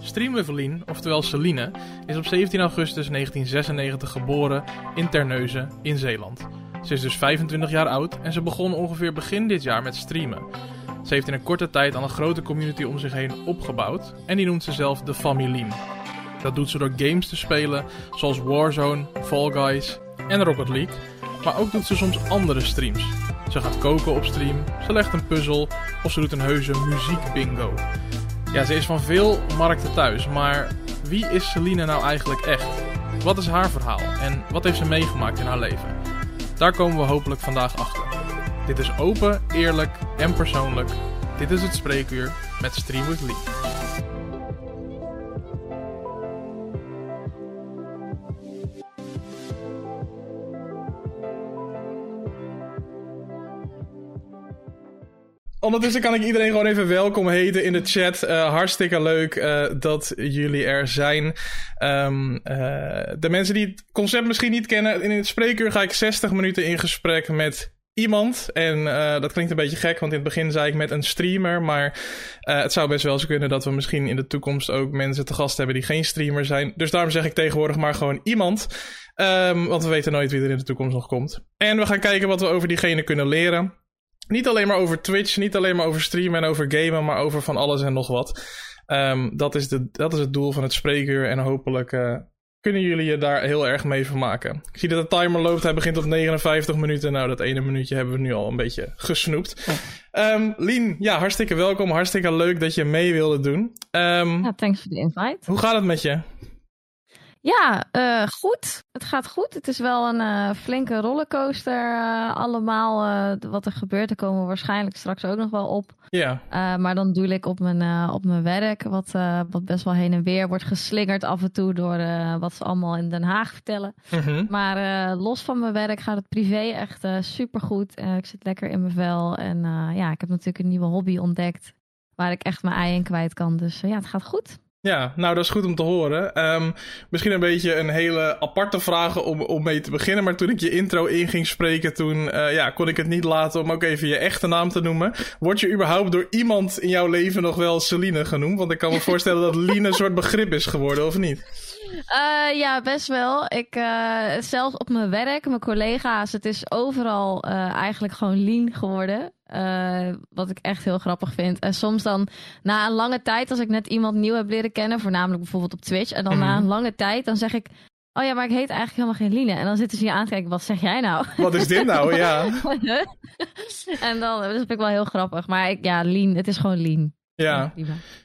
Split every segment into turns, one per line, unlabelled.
Stream Wevelien, oftewel Celine, is op 17 augustus 1996 geboren in Terneuzen in Zeeland. Ze is dus 25 jaar oud en ze begon ongeveer begin dit jaar met streamen. Ze heeft in een korte tijd al een grote community om zich heen opgebouwd en die noemt ze zelf de Familien. Dat doet ze door games te spelen zoals Warzone, Fall Guys en Rocket League, maar ook doet ze soms andere streams. Ze gaat koken op stream, ze legt een puzzel of ze doet een heuse muziekbingo. Ja, ze is van veel markten thuis, maar wie is Celine nou eigenlijk echt? Wat is haar verhaal en wat heeft ze meegemaakt in haar leven? Daar komen we hopelijk vandaag achter. Dit is open, eerlijk en persoonlijk. Dit is het spreekuur met Stream with Lee. Ondertussen kan ik iedereen gewoon even welkom heten in de chat. Uh, hartstikke leuk uh, dat jullie er zijn. Um, uh, de mensen die het concept misschien niet kennen, in het spreekuur ga ik 60 minuten in gesprek met iemand. En dat klinkt een beetje gek, want in het begin zei ik met een streamer. Maar het zou best wel zo kunnen dat we misschien in de toekomst ook mensen te gast hebben die geen streamer zijn. Dus daarom zeg ik tegenwoordig maar gewoon iemand. Um, want we weten nooit wie er in de toekomst nog komt. En we gaan kijken wat we over diegene kunnen leren. Niet alleen maar over Twitch, niet alleen maar over streamen en over gamen, maar over van alles en nog wat. Um, dat, is de, dat is het doel van het spreekuur en hopelijk uh, kunnen jullie je daar heel erg mee vermaken. Ik zie dat de timer loopt, hij begint op 59 minuten. Nou, dat ene minuutje hebben we nu al een beetje gesnoept. Um, Lien, ja, hartstikke welkom. Hartstikke leuk dat je mee wilde doen. Um,
ja, thanks voor de invite.
Hoe gaat het met je?
Ja, uh, goed. Het gaat goed. Het is wel een uh, flinke rollercoaster uh, allemaal. wat er gebeurt, er komen we waarschijnlijk straks ook nog wel op.
Ja.
maar dan doe ik op mijn, op mijn werk, wat, wat best wel heen en weer wordt geslingerd af en toe door wat ze allemaal in Den Haag vertellen.
-hmm.
Maar los van mijn werk gaat het privé echt supergoed. ik zit lekker in mijn vel. En ja, ik heb natuurlijk een nieuwe hobby ontdekt waar ik echt mijn ei in kwijt kan. Dus ja, het gaat goed.
Ja, nou dat is goed om te horen. Um, misschien een beetje een hele aparte vraag om, om mee te beginnen. Maar toen ik je intro in ging spreken, toen uh, ja, kon ik het niet laten om ook even je echte naam te noemen. Word je überhaupt door iemand in jouw leven nog wel Celine genoemd? Want ik kan me voorstellen dat Line een soort begrip is geworden, of niet?
Uh, ja, best wel. Ik, uh, zelfs op mijn werk, mijn collega's, het is overal uh, eigenlijk gewoon lean geworden. wat ik echt heel grappig vind. En soms dan, na een lange tijd, als ik net iemand nieuw heb leren kennen, voornamelijk bijvoorbeeld op Twitch, en dan mm na een lange tijd, dan zeg ik. Oh ja, maar ik heet eigenlijk helemaal geen Line. En dan zitten ze je aan te kijken, wat zeg jij nou?
Wat is dit nou, ja.
en dan, dat vind ik wel heel grappig. Maar ik, ja, Lean, het is gewoon Lean.
Ja.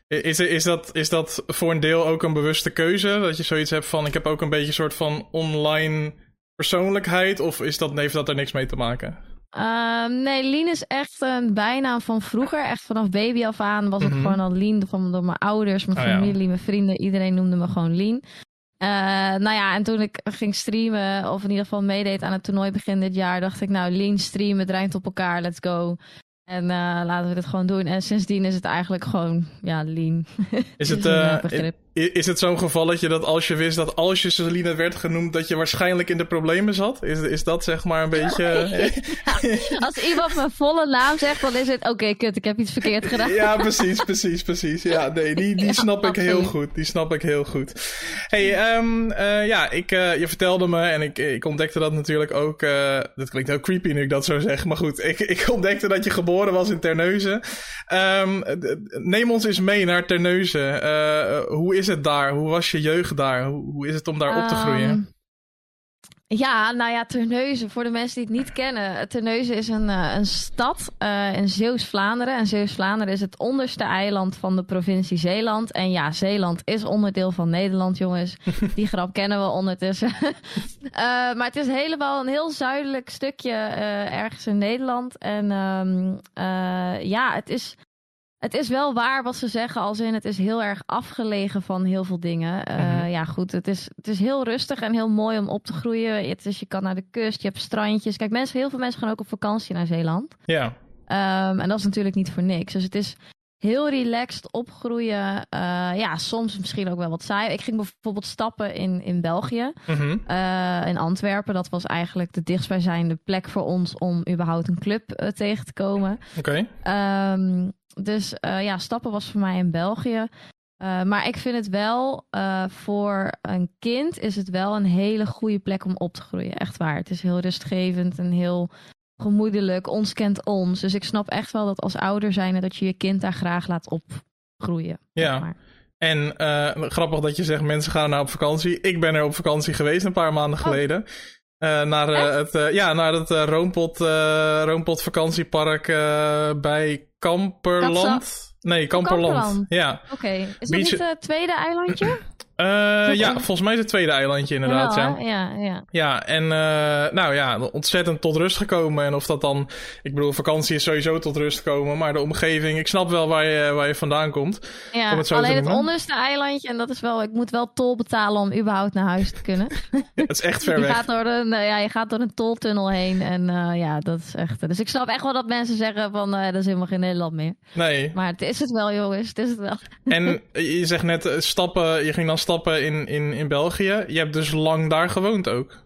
Is, is, dat, is dat voor een deel ook een bewuste keuze? Dat je zoiets hebt van: ik heb ook een beetje een soort van online persoonlijkheid? Of is dat, heeft dat er niks mee te maken?
Uh, nee, Lien is echt een bijnaam van vroeger. Echt vanaf baby af aan was mm -hmm. gewoon al Lien. Van, door mijn ouders, mijn
oh,
familie,
ja.
mijn vrienden. Iedereen noemde me gewoon Lien. Uh, nou ja, en toen ik ging streamen, of in ieder geval meedeed aan het toernooi begin dit jaar, dacht ik, nou, Lean streamen, het rijmt op elkaar, let's go. En uh, laten we dit gewoon doen. En sindsdien is het eigenlijk gewoon, ja, lean.
Is het, uh, is het zo'n gevalletje dat als je wist dat als je Celine werd genoemd, dat je waarschijnlijk in de problemen zat? Is, is dat zeg maar een beetje...
ja, als iemand mijn volle naam zegt, dan is het, oké, okay, kut, ik heb iets verkeerd gedaan.
ja, precies, precies, precies. Ja, nee, die, die snap ik heel goed. Die snap ik heel goed. hey, um, uh, ja, ik, uh, je vertelde me en ik, ik ontdekte dat natuurlijk ook... Uh, dat klinkt heel creepy nu ik dat zo zeg, maar goed. Ik, ik ontdekte dat je geboren was in Terneuzen. Um, neem ons eens mee naar Terneuzen. hoe is het daar? Hoe was je jeugd daar? Hoe, hoe is het om daar um, op te groeien?
Ehm, Ja, nou ja, Terneuzen, voor de mensen die het niet kennen. Terneuzen is een, uh, een stad uh, in Zeeuws-Vlaanderen. En Zeeuws-Vlaanderen is het onderste eiland van de provincie Zeeland. En ja, Zeeland is onderdeel van Nederland, jongens. Die grap kennen we ondertussen. uh, maar het is helemaal een heel zuidelijk stukje ergens in Nederland. En um, ja, het is... Het is wel waar wat ze zeggen, als in het is heel erg afgelegen van heel veel dingen. Uh, mm-hmm. Ja, goed, het is, het is heel rustig en heel mooi om op te groeien. Het is, je kan naar de kust, je hebt strandjes. Kijk, mensen, heel veel mensen gaan ook op vakantie naar Zeeland.
Ja.
Um, en dat is natuurlijk niet voor niks. Dus het is heel relaxed opgroeien. Uh, ja, soms misschien ook wel wat saai. Ik ging bijvoorbeeld stappen in, in België,
mm-hmm.
uh, in Antwerpen. Dat was eigenlijk de dichtstbijzijnde plek voor ons om überhaupt een club uh, tegen te komen.
Oké.
Okay. Um, dus ja, stappen was voor mij in België. Maar ik vind het wel, voor een kind is het wel een hele goede plek om op te groeien. Echt waar. Het is heel rustgevend en heel gemoedelijk. Ons kent ons. Dus ik snap echt wel dat als ouder zijn dat je je kind daar graag laat opgroeien.
Ja. Maar. En uh, grappig dat je zegt mensen gaan naar op vakantie. Ik ben er op vakantie geweest een paar maanden oh. geleden. Uh, naar, uh, het, ja, naar het Roompot, Roompot vakantiepark bij Kamperland. Nee, Kamperland. Kamperland. Ja.
Oké. Okay. Is dat niet het tweede eilandje?
Uh, ja, volgens mij is het tweede eilandje inderdaad. Ja,
ja. ja,
ja. en uh, nou ja, ontzettend tot rust gekomen. En of dat dan, ik bedoel, vakantie is sowieso tot rust komen. Maar de omgeving, ik snap wel waar je, waar je vandaan komt.
Ja, het alleen het onderste eilandje. En dat is wel, ik moet wel tol betalen om überhaupt naar huis te kunnen.
het is echt ver
je
weg.
Gaat door een, ja, je gaat door een toltunnel heen. En uh, ja, dat is echt. Dus ik snap echt wel dat mensen zeggen van dat is helemaal geen Nederland meer.
Nee.
Maar het is het wel, jongens. Het is het wel.
en je zegt net stappen, je ging dan stappen stappen in, in, in België. Je hebt dus lang daar gewoond ook.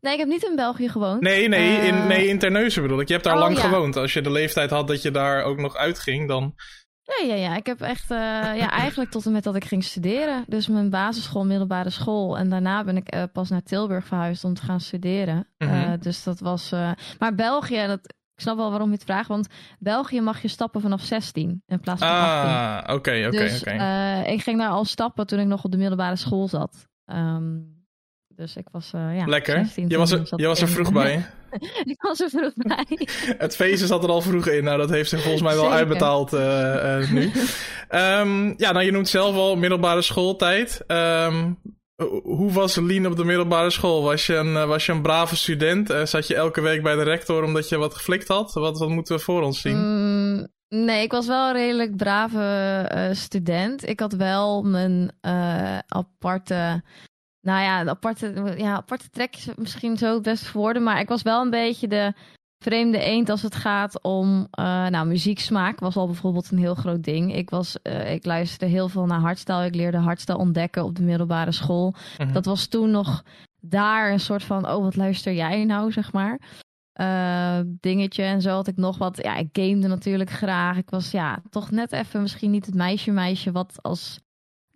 Nee, ik heb niet in België gewoond.
Nee, nee, in, eh, nee, in Terneuzen bedoel ik. Je hebt daar oh, lang gewoond. Als je de leeftijd had dat je daar ook nog uitging, dan...
Ja, ja, ja. Ik heb echt, uh, ja, eigenlijk tot en met dat ik ging studeren. Dus mijn basisschool, middelbare school. En daarna ben ik uh, pas naar Tilburg verhuisd om te gaan studeren. Mm dus dat was. maar België, dat, ik snap wel waarom je het vraagt, want België mag je stappen vanaf 16 in plaats van
ah, 18. Ah, oké, oké,
dus,
oké.
Uh, ik ging daar al stappen toen ik nog op de middelbare school zat. Um, dus ik was, uh, ja...
Lekker. 16, je was er, je was er vroeg bij.
ik was er vroeg bij.
het feestje zat er al vroeg in. Nou, dat heeft zich volgens mij wel Zeker. uitbetaald uh, nu. um, ja, nou, je noemt zelf al middelbare schooltijd. Um, hoe was Lien op de middelbare school? Was je een, eh, was je een brave student? Uh, zat je elke week bij de rector omdat je wat geflikt had? Wat, wat moeten we voor ons zien?
Mm, nee, ik was wel een redelijk brave student. Ik had wel mijn aparte... Nou ja, aparte, ja, aparte trekjes misschien zo het best woorden. Maar ik was wel een beetje de vreemde eend als het gaat om uh, nou, muzieksmaak was al bijvoorbeeld een heel groot ding. Ik, was, uh, ik luisterde heel veel naar hardstyle. Ik leerde hardstyle ontdekken op de middelbare school. Mhm. Dat was toen nog daar een soort van, oh wat luister jij nou, zeg maar. Uh, dingetje en zo had ik nog wat. Ja, ik gamede natuurlijk graag. Ik was ja, toch net even misschien niet het meisje meisje wat als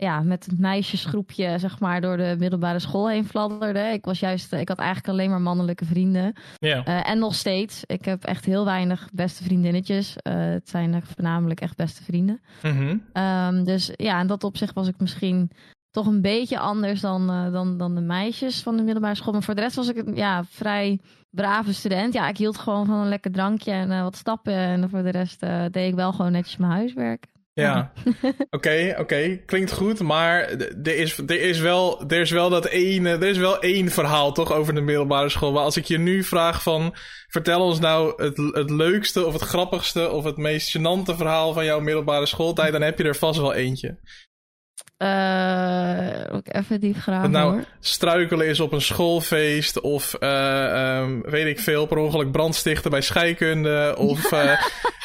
ja, met het meisjesgroepje zeg maar door de middelbare school heen fladderde. Ik was juist, ik had eigenlijk alleen maar mannelijke vrienden.
Ja.
Uh, en nog steeds. Ik heb echt heel weinig beste vriendinnetjes. Uh, het zijn er voornamelijk echt beste vrienden.
Mm -hmm.
um, dus ja, in dat opzicht was ik misschien toch een beetje anders dan, uh, dan, dan de meisjes van de middelbare school. Maar voor de rest was ik een ja, vrij brave student. Ja, ik hield gewoon van een lekker drankje en wat stappen. En voor de rest deed ik wel gewoon netjes mijn huiswerk.
Ja, oké, oké. Klinkt goed, maar er is, er, is wel, er is wel dat ene, er is wel één verhaal toch over de middelbare school. Maar als ik je nu vraag van, vertel ons nou het, het leukste of het grappigste of het meest gênante verhaal van jouw middelbare schooltijd, dan heb je er vast wel eentje.
Uh, even diep graven
nou,
hoor.
struikelen is op een schoolfeest of uh, um, weet ik veel, per ongeluk brandstichten bij scheikunde of uh,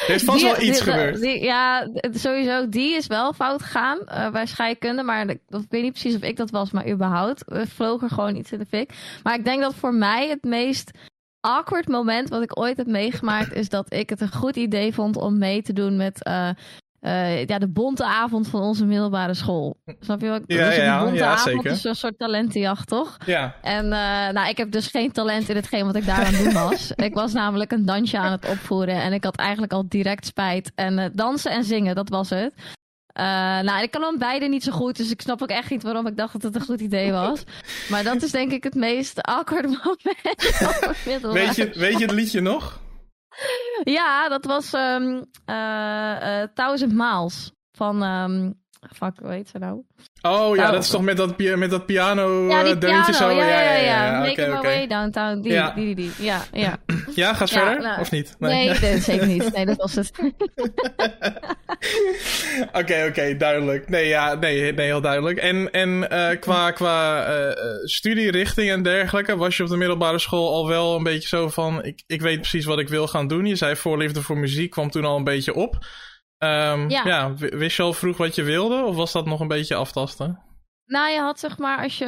er is vast die, wel iets
die,
gebeurd.
Die, ja, sowieso, die is wel fout gegaan bij scheikunde, maar ik, ik weet niet precies of ik dat was, maar überhaupt. We vlogen gewoon iets in de fik. Maar ik denk dat voor mij het meest awkward moment wat ik ooit heb meegemaakt is dat ik het een goed idee vond om mee te doen met uh, ja, de bonte avond van onze middelbare school. Snap je wat?
Ja, dus ja, bonte ja,
avond
zeker.
is een soort talentenjacht, toch?
Ja.
En uh, nou, ik heb dus geen talent in hetgeen wat ik daar aan doen was. ik was namelijk een dansje aan het opvoeren en ik had eigenlijk al direct spijt. En uh, dansen en zingen, dat was het. Uh, nou, ik kan dan beide niet zo goed, dus ik snap ook echt niet waarom ik dacht dat het een goed idee was. maar dat is denk ik het meest awkward moment.
weet, je, weet je het liedje nog?
Ja, dat was um, Thousand Miles van. Um, fuck, hoe heet ze nou?
Oh ja, dat is toch met dat, met dat piano
ja, die
uh, deuntje
piano,
zo?
Ja, ja, ja. ja. Make
okay,
my
okay.
way downtown. Die,
ja.
die, die, die. Ja, ja.
ja, ga
ja,
verder?
Nou,
of niet?
Nee, nee dat zeker niet. Nee, dat was het.
Oké, oké, okay, duidelijk. Nee, ja, nee, nee heel duidelijk. En, en uh, qua, qua uh, studierichting en dergelijke, was je op de middelbare school al wel een beetje zo van, ik, ik weet precies wat ik wil gaan doen. Je zei voorliefde voor muziek kwam toen al een beetje op. Um,
ja.
ja, wist je al vroeg wat je wilde of was dat nog een beetje aftasten?
Nou, je had zeg maar, als je,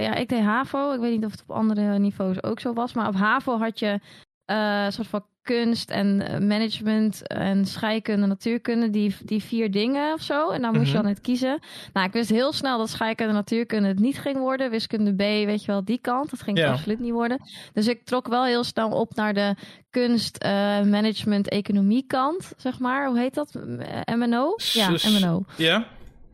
ja, ik deed HAVO. Ik weet niet of het op andere niveaus ook zo was, maar op HAVO had je uh, een soort van kunst en eh, management en scheikunde, natuurkunde, die, die vier dingen of zo. En daar moest je
Mhm.
dan uit kiezen. Nou, ik wist heel snel dat scheikunde en natuurkunde het niet ging worden. Wiskunde B, weet je wel, die kant. Dat ging
Ja.
absoluut niet worden. Dus ik trok wel heel snel op naar de kunst, eh, management, economie kant, zeg maar. Hoe heet dat? Eh, MNO? Ja,
Dus-
MNO.
Ja?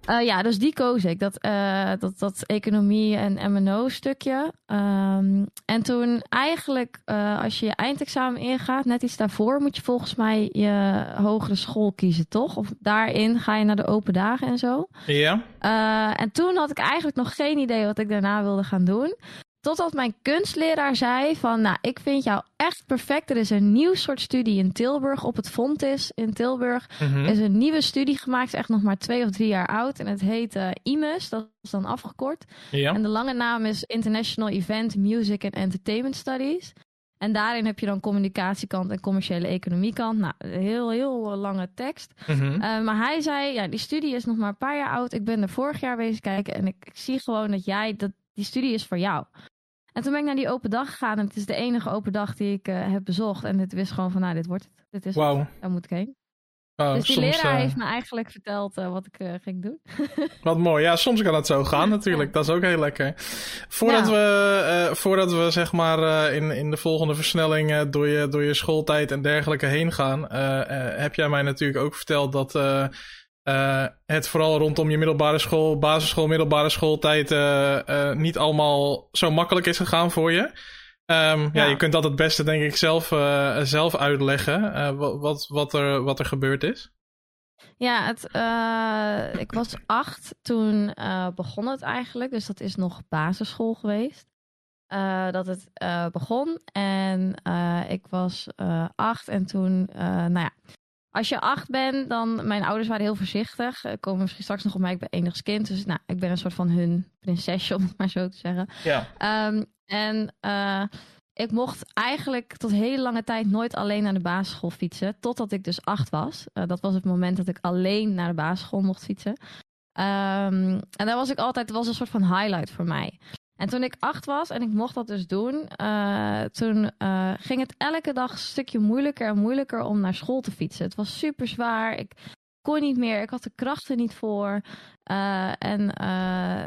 Eh, ja, dus die koos ik. Dat, eh, dat, dat economie en MNO-stukje. Ehm, en toen eigenlijk, eh, als je je eindexamen ingaat, net iets daarvoor, moet je volgens mij je hogere school kiezen, toch? Of daarin ga je naar de open dagen en zo.
Ja?
En toen had ik eigenlijk nog geen idee wat ik daarna wilde gaan doen. Totdat mijn kunstleraar zei van, nou, ik vind jou echt perfect. Er is een nieuw soort studie in Tilburg, op het Fontis in Tilburg.
Mhm.
Er is een nieuwe studie gemaakt, is echt nog maar twee of drie jaar oud. En het heet eh, IMUS, dat is dan afgekort.
Ja?
En de lange naam is International Event, Music and Entertainment Studies. En daarin heb je dan communicatiekant en commerciële economiekant. Nou, heel, heel lange tekst.
Mhm.
Uh, maar hij zei, ja, die studie is nog maar een paar jaar oud. Ik ben er vorig jaar bezig kijken en ik, ik zie gewoon dat jij, dat die studie is voor jou. En toen ben ik naar die open dag gegaan en het is de enige open dag die ik uh, heb bezocht. En het wist gewoon van, nou, dit wordt het. Dit is
Wauw.
het. Daar moet ik heen.
Oh,
dus die
soms,
leraar
eh,
heeft me eigenlijk verteld uh, wat ik uh, ging doen.
Wat mooi. Ja, soms kan het zo gaan natuurlijk. Dat is ook heel lekker. Voordat, we, voordat we zeg maar in, in de volgende versnelling door, je, door je schooltijd en dergelijke heen gaan, heb jij mij natuurlijk ook verteld dat uh, het vooral rondom je middelbare school, basisschool, middelbare schooltijd uh, niet allemaal zo makkelijk is gegaan voor je. Um, ja. ja. je kunt dat het beste denk ik zelf, zelf uitleggen wat, wat, wat, er, wat er gebeurd is.
Ja, het, ik was acht toen begon het eigenlijk. Dus dat is nog basisschool geweest. Uh, dat het begon. En ik was acht en toen, nou ja. Als je acht bent, dan... Mijn ouders waren heel voorzichtig. Uh, komen misschien straks nog op mij. Ik ben enigskind. Dus nou, ik ben een soort van hun prinsesje, om het maar zo te zeggen.
Ja.
Um, en uh, ik mocht eigenlijk tot hele lange tijd nooit alleen naar de basisschool fietsen. Totdat ik dus acht was. Uh, dat was het moment dat ik alleen naar de basisschool mocht fietsen. Um, en daar was ik altijd... Was een soort van highlight voor mij. En toen ik acht was en ik mocht dat dus doen, uh, toen uh, ging het elke dag een stukje moeilijker en moeilijker om naar school te fietsen. Het was super zwaar. Ik kon niet meer. Ik had de krachten niet voor. Uh, en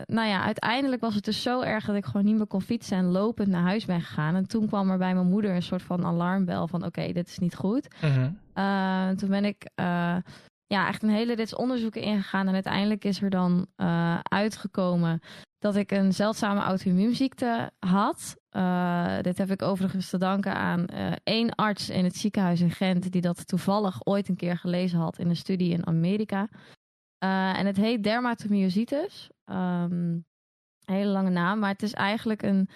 nou ja, uiteindelijk was het dus zo erg dat ik gewoon niet meer kon fietsen en lopend naar huis ben gegaan. En toen kwam er bij mijn moeder een soort van alarmbel van oké, okay, dit is niet goed. -hmm. toen ben ik ja, echt een hele rits onderzoeken ingegaan. En uiteindelijk is er dan uitgekomen dat ik een zeldzame auto-immuunziekte had. Uh, dit heb ik overigens te danken aan uh, één arts in het ziekenhuis in Gent... die dat toevallig ooit een keer gelezen had in een studie in Amerika. Uh, en het heet dermatomyositis. Um, een hele lange naam, maar het is eigenlijk een,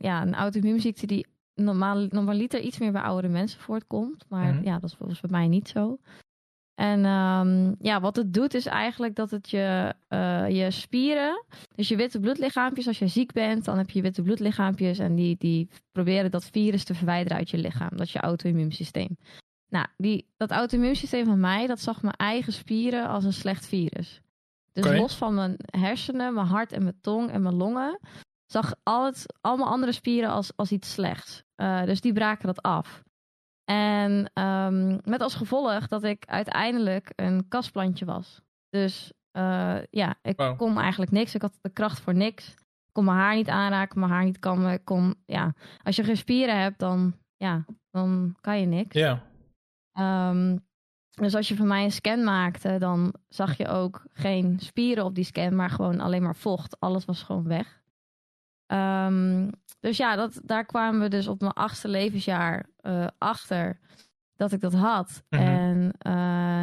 ja, een auto-immuunziekte... die normaal, normaliter iets meer bij oudere mensen voortkomt. Maar
Mhm.
mm -hmm. ja, dat is volgens bij mij niet zo. En um, ja, wat het doet is eigenlijk dat het je, uh, je spieren, dus je witte bloedlichaampjes, als je ziek bent, dan heb je witte bloedlichaampjes en die, die proberen dat virus te verwijderen uit je lichaam. Dat is je auto-immuunsysteem. Nou, die, dat auto-immuunsysteem van mij, dat zag mijn eigen spieren als een slecht virus. Dus los van mijn hersenen, mijn hart en mijn tong en mijn longen, zag al het, allemaal andere spieren als, als iets slechts. Uh, dus die braken dat af. En um, met als gevolg dat ik uiteindelijk een kastplantje was. Dus uh, ja, ik
Wow.
kon eigenlijk niks. Ik had de kracht voor niks. Ik kon mijn haar niet aanraken, mijn haar niet kammen. Ik kon, ja, als je geen spieren hebt, dan, ja, dan kan je niks.
Ja.
Um, dus als je van mij een scan maakte, dan zag je ook geen spieren op die scan, maar gewoon alleen maar vocht. Alles was gewoon weg. Um, dus ja, dat, daar kwamen we dus op mijn achtste levensjaar uh, achter dat ik dat had.
Mhm.
En uh,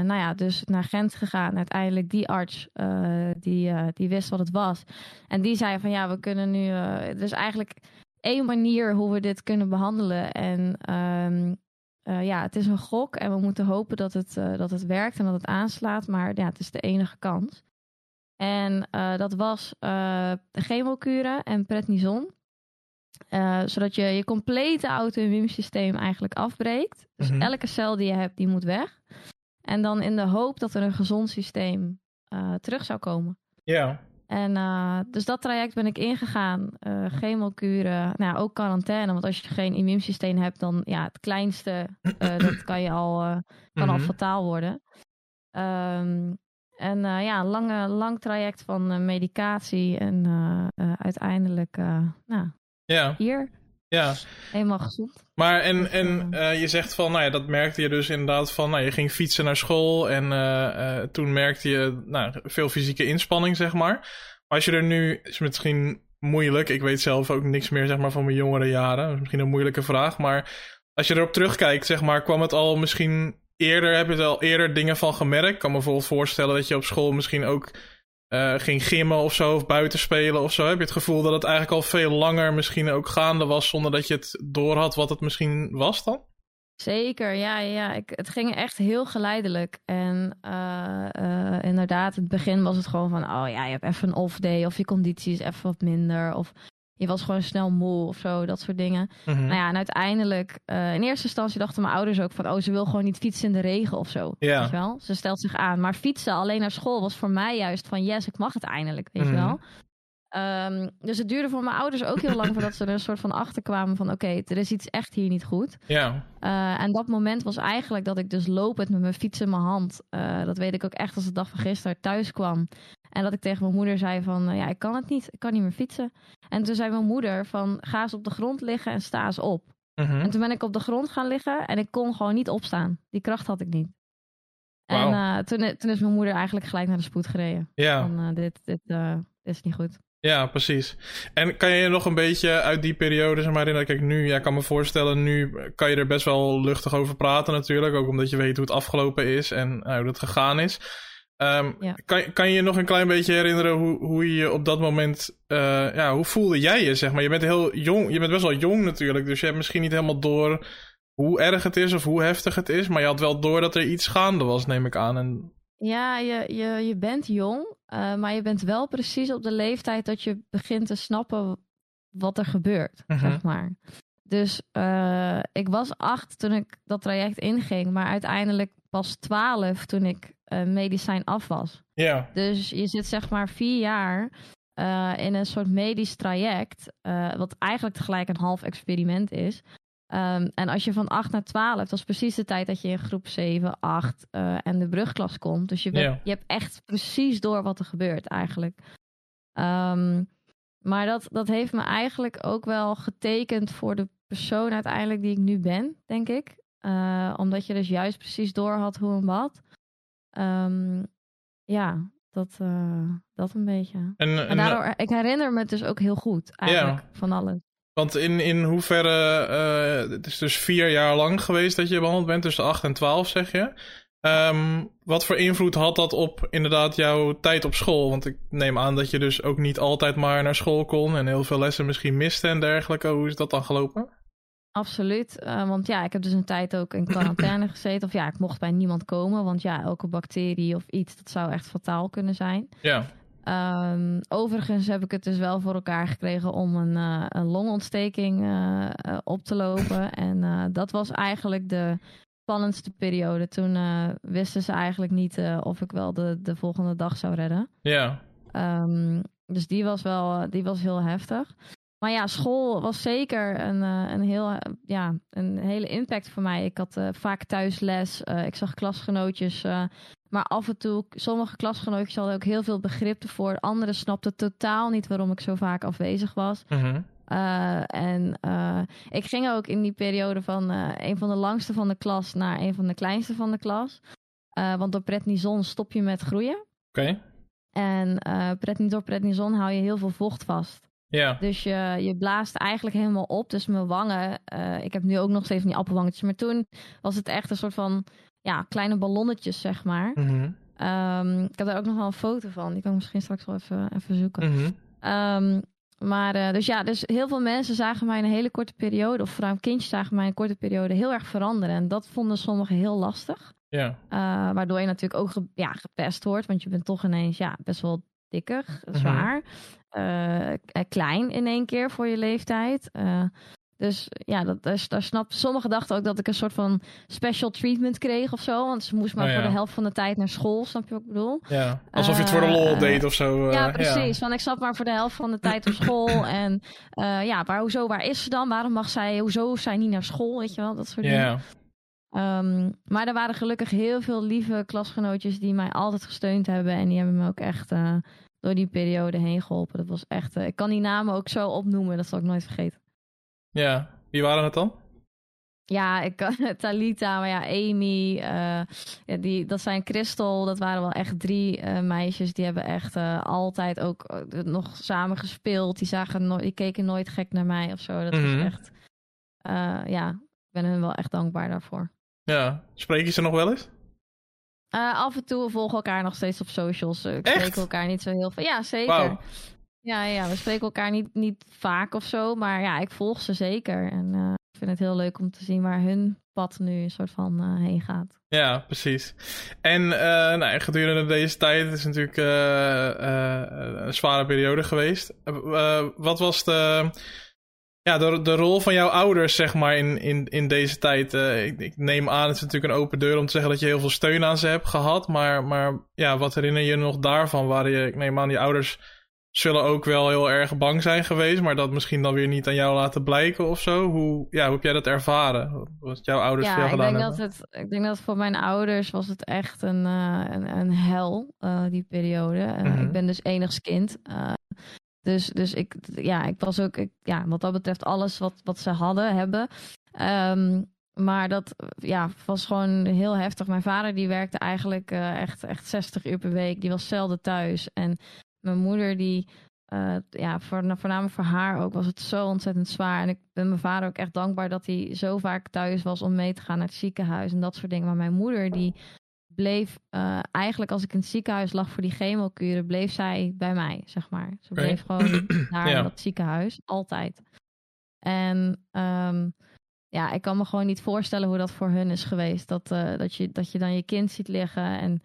nou ja, dus naar Gent gegaan. Uiteindelijk die arts, uh, die, die wist wat het was. En die zei van ja, we kunnen nu... er is eigenlijk één manier hoe we dit kunnen behandelen. En um, ja, het is een gok en we moeten hopen dat het, dat het werkt en dat het aanslaat. Maar ja, het is de enige kans. En uh, dat was uh, chemokuren en prednison. Uh, zodat je je complete auto-immuunsysteem eigenlijk afbreekt. Dus
Mhm.
elke cel die je hebt, die moet weg. En dan in de hoop dat er een gezond systeem terug zou komen.
Ja.
En dus dat traject ben ik ingegaan. Chemokuren, nou, ja, ook quarantaine. Want als je geen immuunsysteem hebt, dan ja, het kleinste, dat kan je al, kan mm -hmm. al fataal worden. Um, en ja, een lange, lang traject van medicatie en uiteindelijk, nou,
ja.
hier.
Ja.
Helemaal gezond.
Maar en, en uh, je zegt van, nou ja, dat merkte je dus inderdaad van, nou je ging fietsen naar school en toen merkte je nou, veel fysieke inspanning, zeg maar. Maar als je er nu, is misschien moeilijk, ik weet zelf ook niks meer zeg maar van mijn jongere jaren, misschien een moeilijke vraag, maar als je erop terugkijkt, zeg maar, kwam het al misschien eerder, heb je er al eerder dingen van gemerkt? Ik kan me bijvoorbeeld voorstellen dat je op school misschien ook uh, ging gimmen of zo, of buiten spelen of zo? Heb je het gevoel dat het eigenlijk al veel langer misschien ook gaande was zonder dat je het door had wat het misschien was dan?
Zeker, ja, ja. Ik, het ging echt heel geleidelijk. En uh, uh, inderdaad, het begin was het gewoon van, oh ja, je hebt even een off day of je conditie is even wat minder. Of je was gewoon snel moe of zo, dat soort dingen.
Mhm.
Nou ja, en uiteindelijk, uh, in eerste instantie dachten mijn ouders ook van, oh, ze wil gewoon niet fietsen in de regen of zo.
Ja.
Weet je wel? Ze stelt zich aan. Maar fietsen alleen naar school was voor mij juist van, yes, ik mag het eindelijk, weet
Mhm.
je wel. Um, dus het duurde voor mijn ouders ook heel lang voordat ze er een soort van achter kwamen van, oké, er is iets echt hier niet goed.
Ja.
Uh, en dat moment was eigenlijk dat ik dus lopend met mijn fiets in mijn hand, uh, dat weet ik ook echt als de dag van gisteren, thuis kwam. En dat ik tegen mijn moeder zei van, uh, ja, ik kan het niet, ik kan niet meer fietsen. En toen zei mijn moeder van, ga eens op de grond liggen en sta eens op.
Mhm.
En toen ben ik op de grond gaan liggen en ik kon gewoon niet opstaan. Die kracht had ik niet. En uh, toen, toen is mijn moeder eigenlijk gelijk naar de spoed gereden.
Ja.
Van, uh, dit, dit, is niet goed.
Ja, precies. En kan je je nog een beetje uit die periode, zeg maar, herinneren? Kijk, nu, ja, kan me voorstellen, nu kan je er best wel luchtig over praten natuurlijk. Ook omdat je weet hoe het afgelopen is en hoe het gegaan is. Um,
Ja.
kan, kan je je nog een klein beetje herinneren hoe, hoe je je op dat moment, uh, ja, hoe voelde jij je, zeg maar? Je bent heel jong, je bent best wel jong natuurlijk, dus je hebt misschien niet helemaal door hoe erg het is of hoe heftig het is, maar je had wel door dat er iets gaande was, neem ik aan. En...
Ja, je, je, je bent jong, uh, maar je bent wel precies op de leeftijd dat je begint te snappen wat er gebeurt,
Mhm.
zeg maar. Dus uh, ik was acht toen ik dat traject inging, maar uiteindelijk pas twaalf toen ik uh, medicijn af was.
Ja,
Dus je zit zeg maar vier jaar uh, in een soort medisch traject, uh, wat eigenlijk tegelijk een half experiment is. Um, en als je van 8 naar 12, dat is precies de tijd dat je in groep 7, 8 uh, en de brugklas komt. Dus je, bent, je hebt echt precies door wat er gebeurt eigenlijk. Um, maar dat, dat heeft me eigenlijk ook wel getekend voor de persoon uiteindelijk die ik nu ben, denk ik. Uh, omdat je dus juist precies door had hoe en wat. Um, ja, dat, uh, dat een beetje.
En,
En daardoor, ik herinner me het dus ook heel goed, eigenlijk, van alles.
Want in, in hoeverre, uh, het is dus vier jaar lang geweest dat je behandeld bent, tussen 8 en 12 zeg je. Um, wat voor invloed had dat op inderdaad jouw tijd op school? Want ik neem aan dat je dus ook niet altijd maar naar school kon en heel veel lessen misschien miste en dergelijke. Hoe is dat dan gelopen?
Absoluut, uh, want ja, ik heb dus een tijd ook in quarantaine gezeten. Of ja, ik mocht bij niemand komen, want ja, elke bacterie of iets, dat zou echt fataal kunnen zijn.
Ja.
Um, overigens heb ik het dus wel voor elkaar gekregen om een, uh, een longontsteking uh, op te lopen. en dat was eigenlijk de spannendste periode. Toen wisten ze eigenlijk niet of ik wel de, de volgende dag zou redden.
Ja.
Um, dus die was wel die was heel heftig. Maar ja, school was zeker een, uh, een, heel, ja, een hele impact voor mij. Ik had uh, vaak thuis les. Uh, ik zag klasgenootjes. uh, maar af en toe, sommige klasgenootjes hadden ook heel veel begrip ervoor. Anderen snapten totaal niet waarom ik zo vaak afwezig was. Uh, en ik ging ook in die periode van een van de langste van de klas naar een van de kleinste van de klas. Want door prednison stop je met groeien.
Oké. Okay.
En uh, pret, door prednison hou je heel veel vocht vast.
Ja.
Dus je, je blaast eigenlijk helemaal op. Dus mijn wangen, uh, ik heb nu ook nog steeds die appelwangetjes. Maar toen was het echt een soort van ja, kleine ballonnetjes, zeg maar.
Mm -hmm.
um, ik heb daar ook nog wel een foto van. Die kan ik misschien straks wel even, even zoeken.
Mm -hmm.
um, maar uh, dus ja, dus heel veel mensen zagen mij in een hele korte periode, of vooral kindjes zagen mij in een korte periode heel erg veranderen. En dat vonden sommigen heel lastig.
Ja.
Uh, waardoor je natuurlijk ook ge ja, gepest wordt, want je bent toch ineens ja, best wel dikker, zwaar, mm -hmm. Uh, klein in één keer voor je leeftijd. Dus ja, dat, daar, daar snap, sommigen dachten ook dat ik een soort van special treatment kreeg of zo. Want ze moest maar
Oh, ja.
voor de helft van de tijd naar school, snap je wat ik bedoel?
Ja, alsof je het voor de lol
Eh,
deed of zo. eh,
ja, precies. Want ik zat maar voor de helft van de tijd op school. En eh, ja, waar, hoezo, waar is ze dan? Waarom mag zij, hoezo is zij niet naar school? Weet je wel, dat soort dingen.
ja.
Ehm, maar er waren gelukkig heel veel lieve klasgenootjes die mij altijd gesteund hebben. En die hebben me ook echt eh, door die periode heen geholpen. Dat was echt, eh, ik kan die namen ook zo opnoemen, dat zal ik nooit vergeten.
ja. Wie waren het dan?
Ja, ik kan Talita, maar ja, Amy, eh, ja, die, dat zijn Crystal. Dat waren wel echt drie eh, meisjes. Die hebben echt eh, altijd ook eh, nog samen gespeeld. Die, zagen no die keken nooit gek naar mij of zo. Dat
Mhm.
was echt, eh, ja, ik ben hun wel echt dankbaar daarvoor.
Ja, spreek je ze nog wel eens?
Eh, af en toe we volgen elkaar nog steeds op socials. Uh,
Echt?
spreken elkaar niet zo heel veel. Ja, zeker. Ja, ja, we spreken elkaar niet, niet vaak of zo. Maar ja, ik volg ze zeker. En eh, ik vind het heel leuk om te zien waar hun pad nu een soort van eh, heen gaat.
Ja, precies. En eh, nou, gedurende deze tijd het is natuurlijk eh, eh, een zware periode geweest. Eh, eh, wat was de, ja, de, de rol van jouw ouders, zeg maar, in, in, in deze tijd? Eh, ik, ik neem aan, het is natuurlijk een open deur om te zeggen dat je heel veel steun aan ze hebt gehad. Maar, maar ja, wat herinner je nog daarvan? Waar je, ik neem aan, die ouders zullen ook wel heel erg bang zijn geweest, maar dat misschien dan weer niet aan jou laten blijken of zo. Hoe, ja, hoe heb jij dat ervaren? Wat jouw ouders voor
Ja, ik
gedaan
denk,
hebben?
dat het, ik denk dat voor mijn ouders was het echt een, eh, een, een hel, eh, die periode.
Mhm.
Ik ben dus enigskind. Dus dus ik, ja, ik was ook, ja, wat dat betreft, alles wat, wat ze hadden, hebben. Ehm, maar dat ja, was gewoon heel heftig. Mijn vader die werkte eigenlijk eh, echt, echt 60 uur per week. Die was zelden thuis. En mijn moeder die, eh, ja, voor, voornamelijk voor haar ook was het zo ontzettend zwaar. En ik ben mijn vader ook echt dankbaar dat hij zo vaak thuis was om mee te gaan naar het ziekenhuis en dat soort dingen. Maar mijn moeder die bleef eh, eigenlijk als ik in het ziekenhuis lag voor die chemokuren, bleef zij bij mij, zeg maar. Ze bleef gewoon daar
Ja.
in dat ziekenhuis, altijd. En ehm, ja, ik kan me gewoon niet voorstellen hoe dat voor hun is geweest. Dat, eh, dat, je, dat je dan je kind ziet liggen en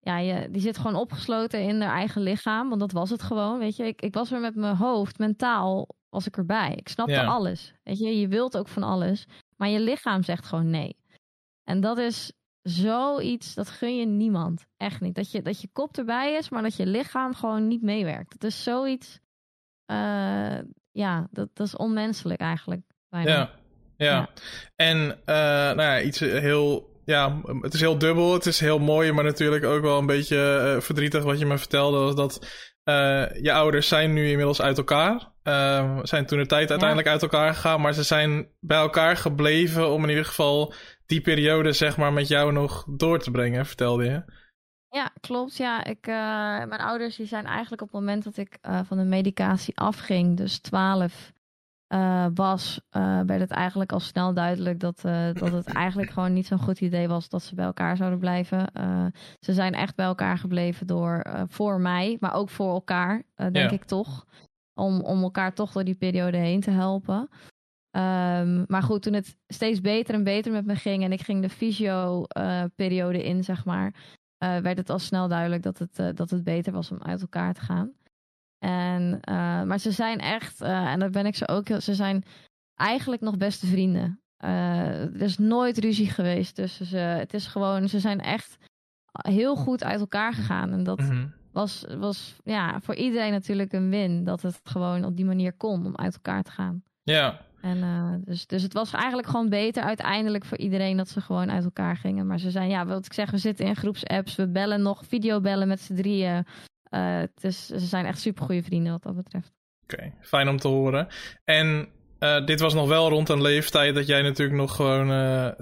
ja, je, die zit gewoon opgesloten in haar eigen lichaam. Want dat was het gewoon, weet je. Ik, ik was er met mijn hoofd, mentaal was ik erbij. Ik snapte
Ja.
alles. Weet je, je wilt ook van alles. Maar je lichaam zegt gewoon nee. En dat is zoiets, dat gun je niemand. Echt niet. Dat je, dat je kop erbij is, maar dat je lichaam gewoon niet meewerkt. Dat is zoiets, eh, ja, dat, dat is onmenselijk eigenlijk. bijna.
Ja, ja.
Ja.
En eh, nou ja, iets heel. Ja, het is heel dubbel. Het is heel mooi, maar natuurlijk ook wel een beetje eh, verdrietig wat je me vertelde. Was dat je ouders zijn nu inmiddels uit elkaar. Eh, zijn toen de tijd uiteindelijk uit elkaar gegaan. Maar ze zijn bij elkaar gebleven om in ieder geval die periode zeg maar met jou nog door te brengen, vertelde je.
Ja, klopt. Ja, ik, eh, mijn ouders die zijn eigenlijk op het moment dat ik eh, van de medicatie afging, dus 12 eh, was, werd het eigenlijk al snel duidelijk dat, dat het eigenlijk gewoon niet zo'n goed idee was dat ze bij elkaar zouden blijven. Ze zijn echt bij elkaar gebleven door voor mij, maar ook voor elkaar, denk
Ja.
ik toch. Om, om elkaar toch door die periode heen te helpen. Ehm, maar goed, toen het steeds beter en beter met me ging en ik ging de fysio-periode in, zeg maar, eh, werd het al snel duidelijk dat het, eh, dat het beter was om uit elkaar te gaan. En, eh, maar ze zijn echt, en daar ben ik ze ook heel, ze zijn eigenlijk nog beste vrienden. Er is nooit ruzie geweest tussen ze. Het is gewoon, ze zijn echt heel goed uit elkaar gegaan. En dat
Mhm.
was, was ja, voor iedereen natuurlijk een win. Dat het gewoon op die manier kon om uit elkaar te gaan.
Ja,
En eh, dus, dus het was eigenlijk gewoon beter uiteindelijk voor iedereen dat ze gewoon uit elkaar gingen. Maar ze zijn, ja, wat ik zeg, we zitten in groepsapps, we bellen nog, videobellen met z'n drieën. Is, ze zijn echt super goede vrienden wat dat betreft.
Oké, fijn om te horen. En eh, dit was nog wel rond een leeftijd dat jij natuurlijk nog gewoon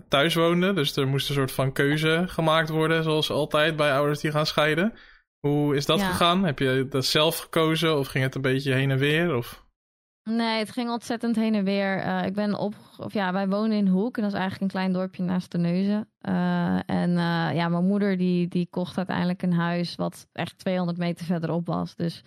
thuis woonde. Dus er moest een soort van keuze gemaakt worden, zoals altijd bij ouders die gaan scheiden. Hoe is dat
Ja.
gegaan? Heb je dat zelf gekozen of ging het een beetje heen en weer? Of...
Nee, het ging ontzettend heen en weer. Eh, ik ben op, of ja, wij wonen in Hoek en dat is eigenlijk een klein dorpje naast de Neuzen. Eh, en eh, ja, mijn moeder die, die kocht uiteindelijk een huis wat echt 200 meter verderop was. Dus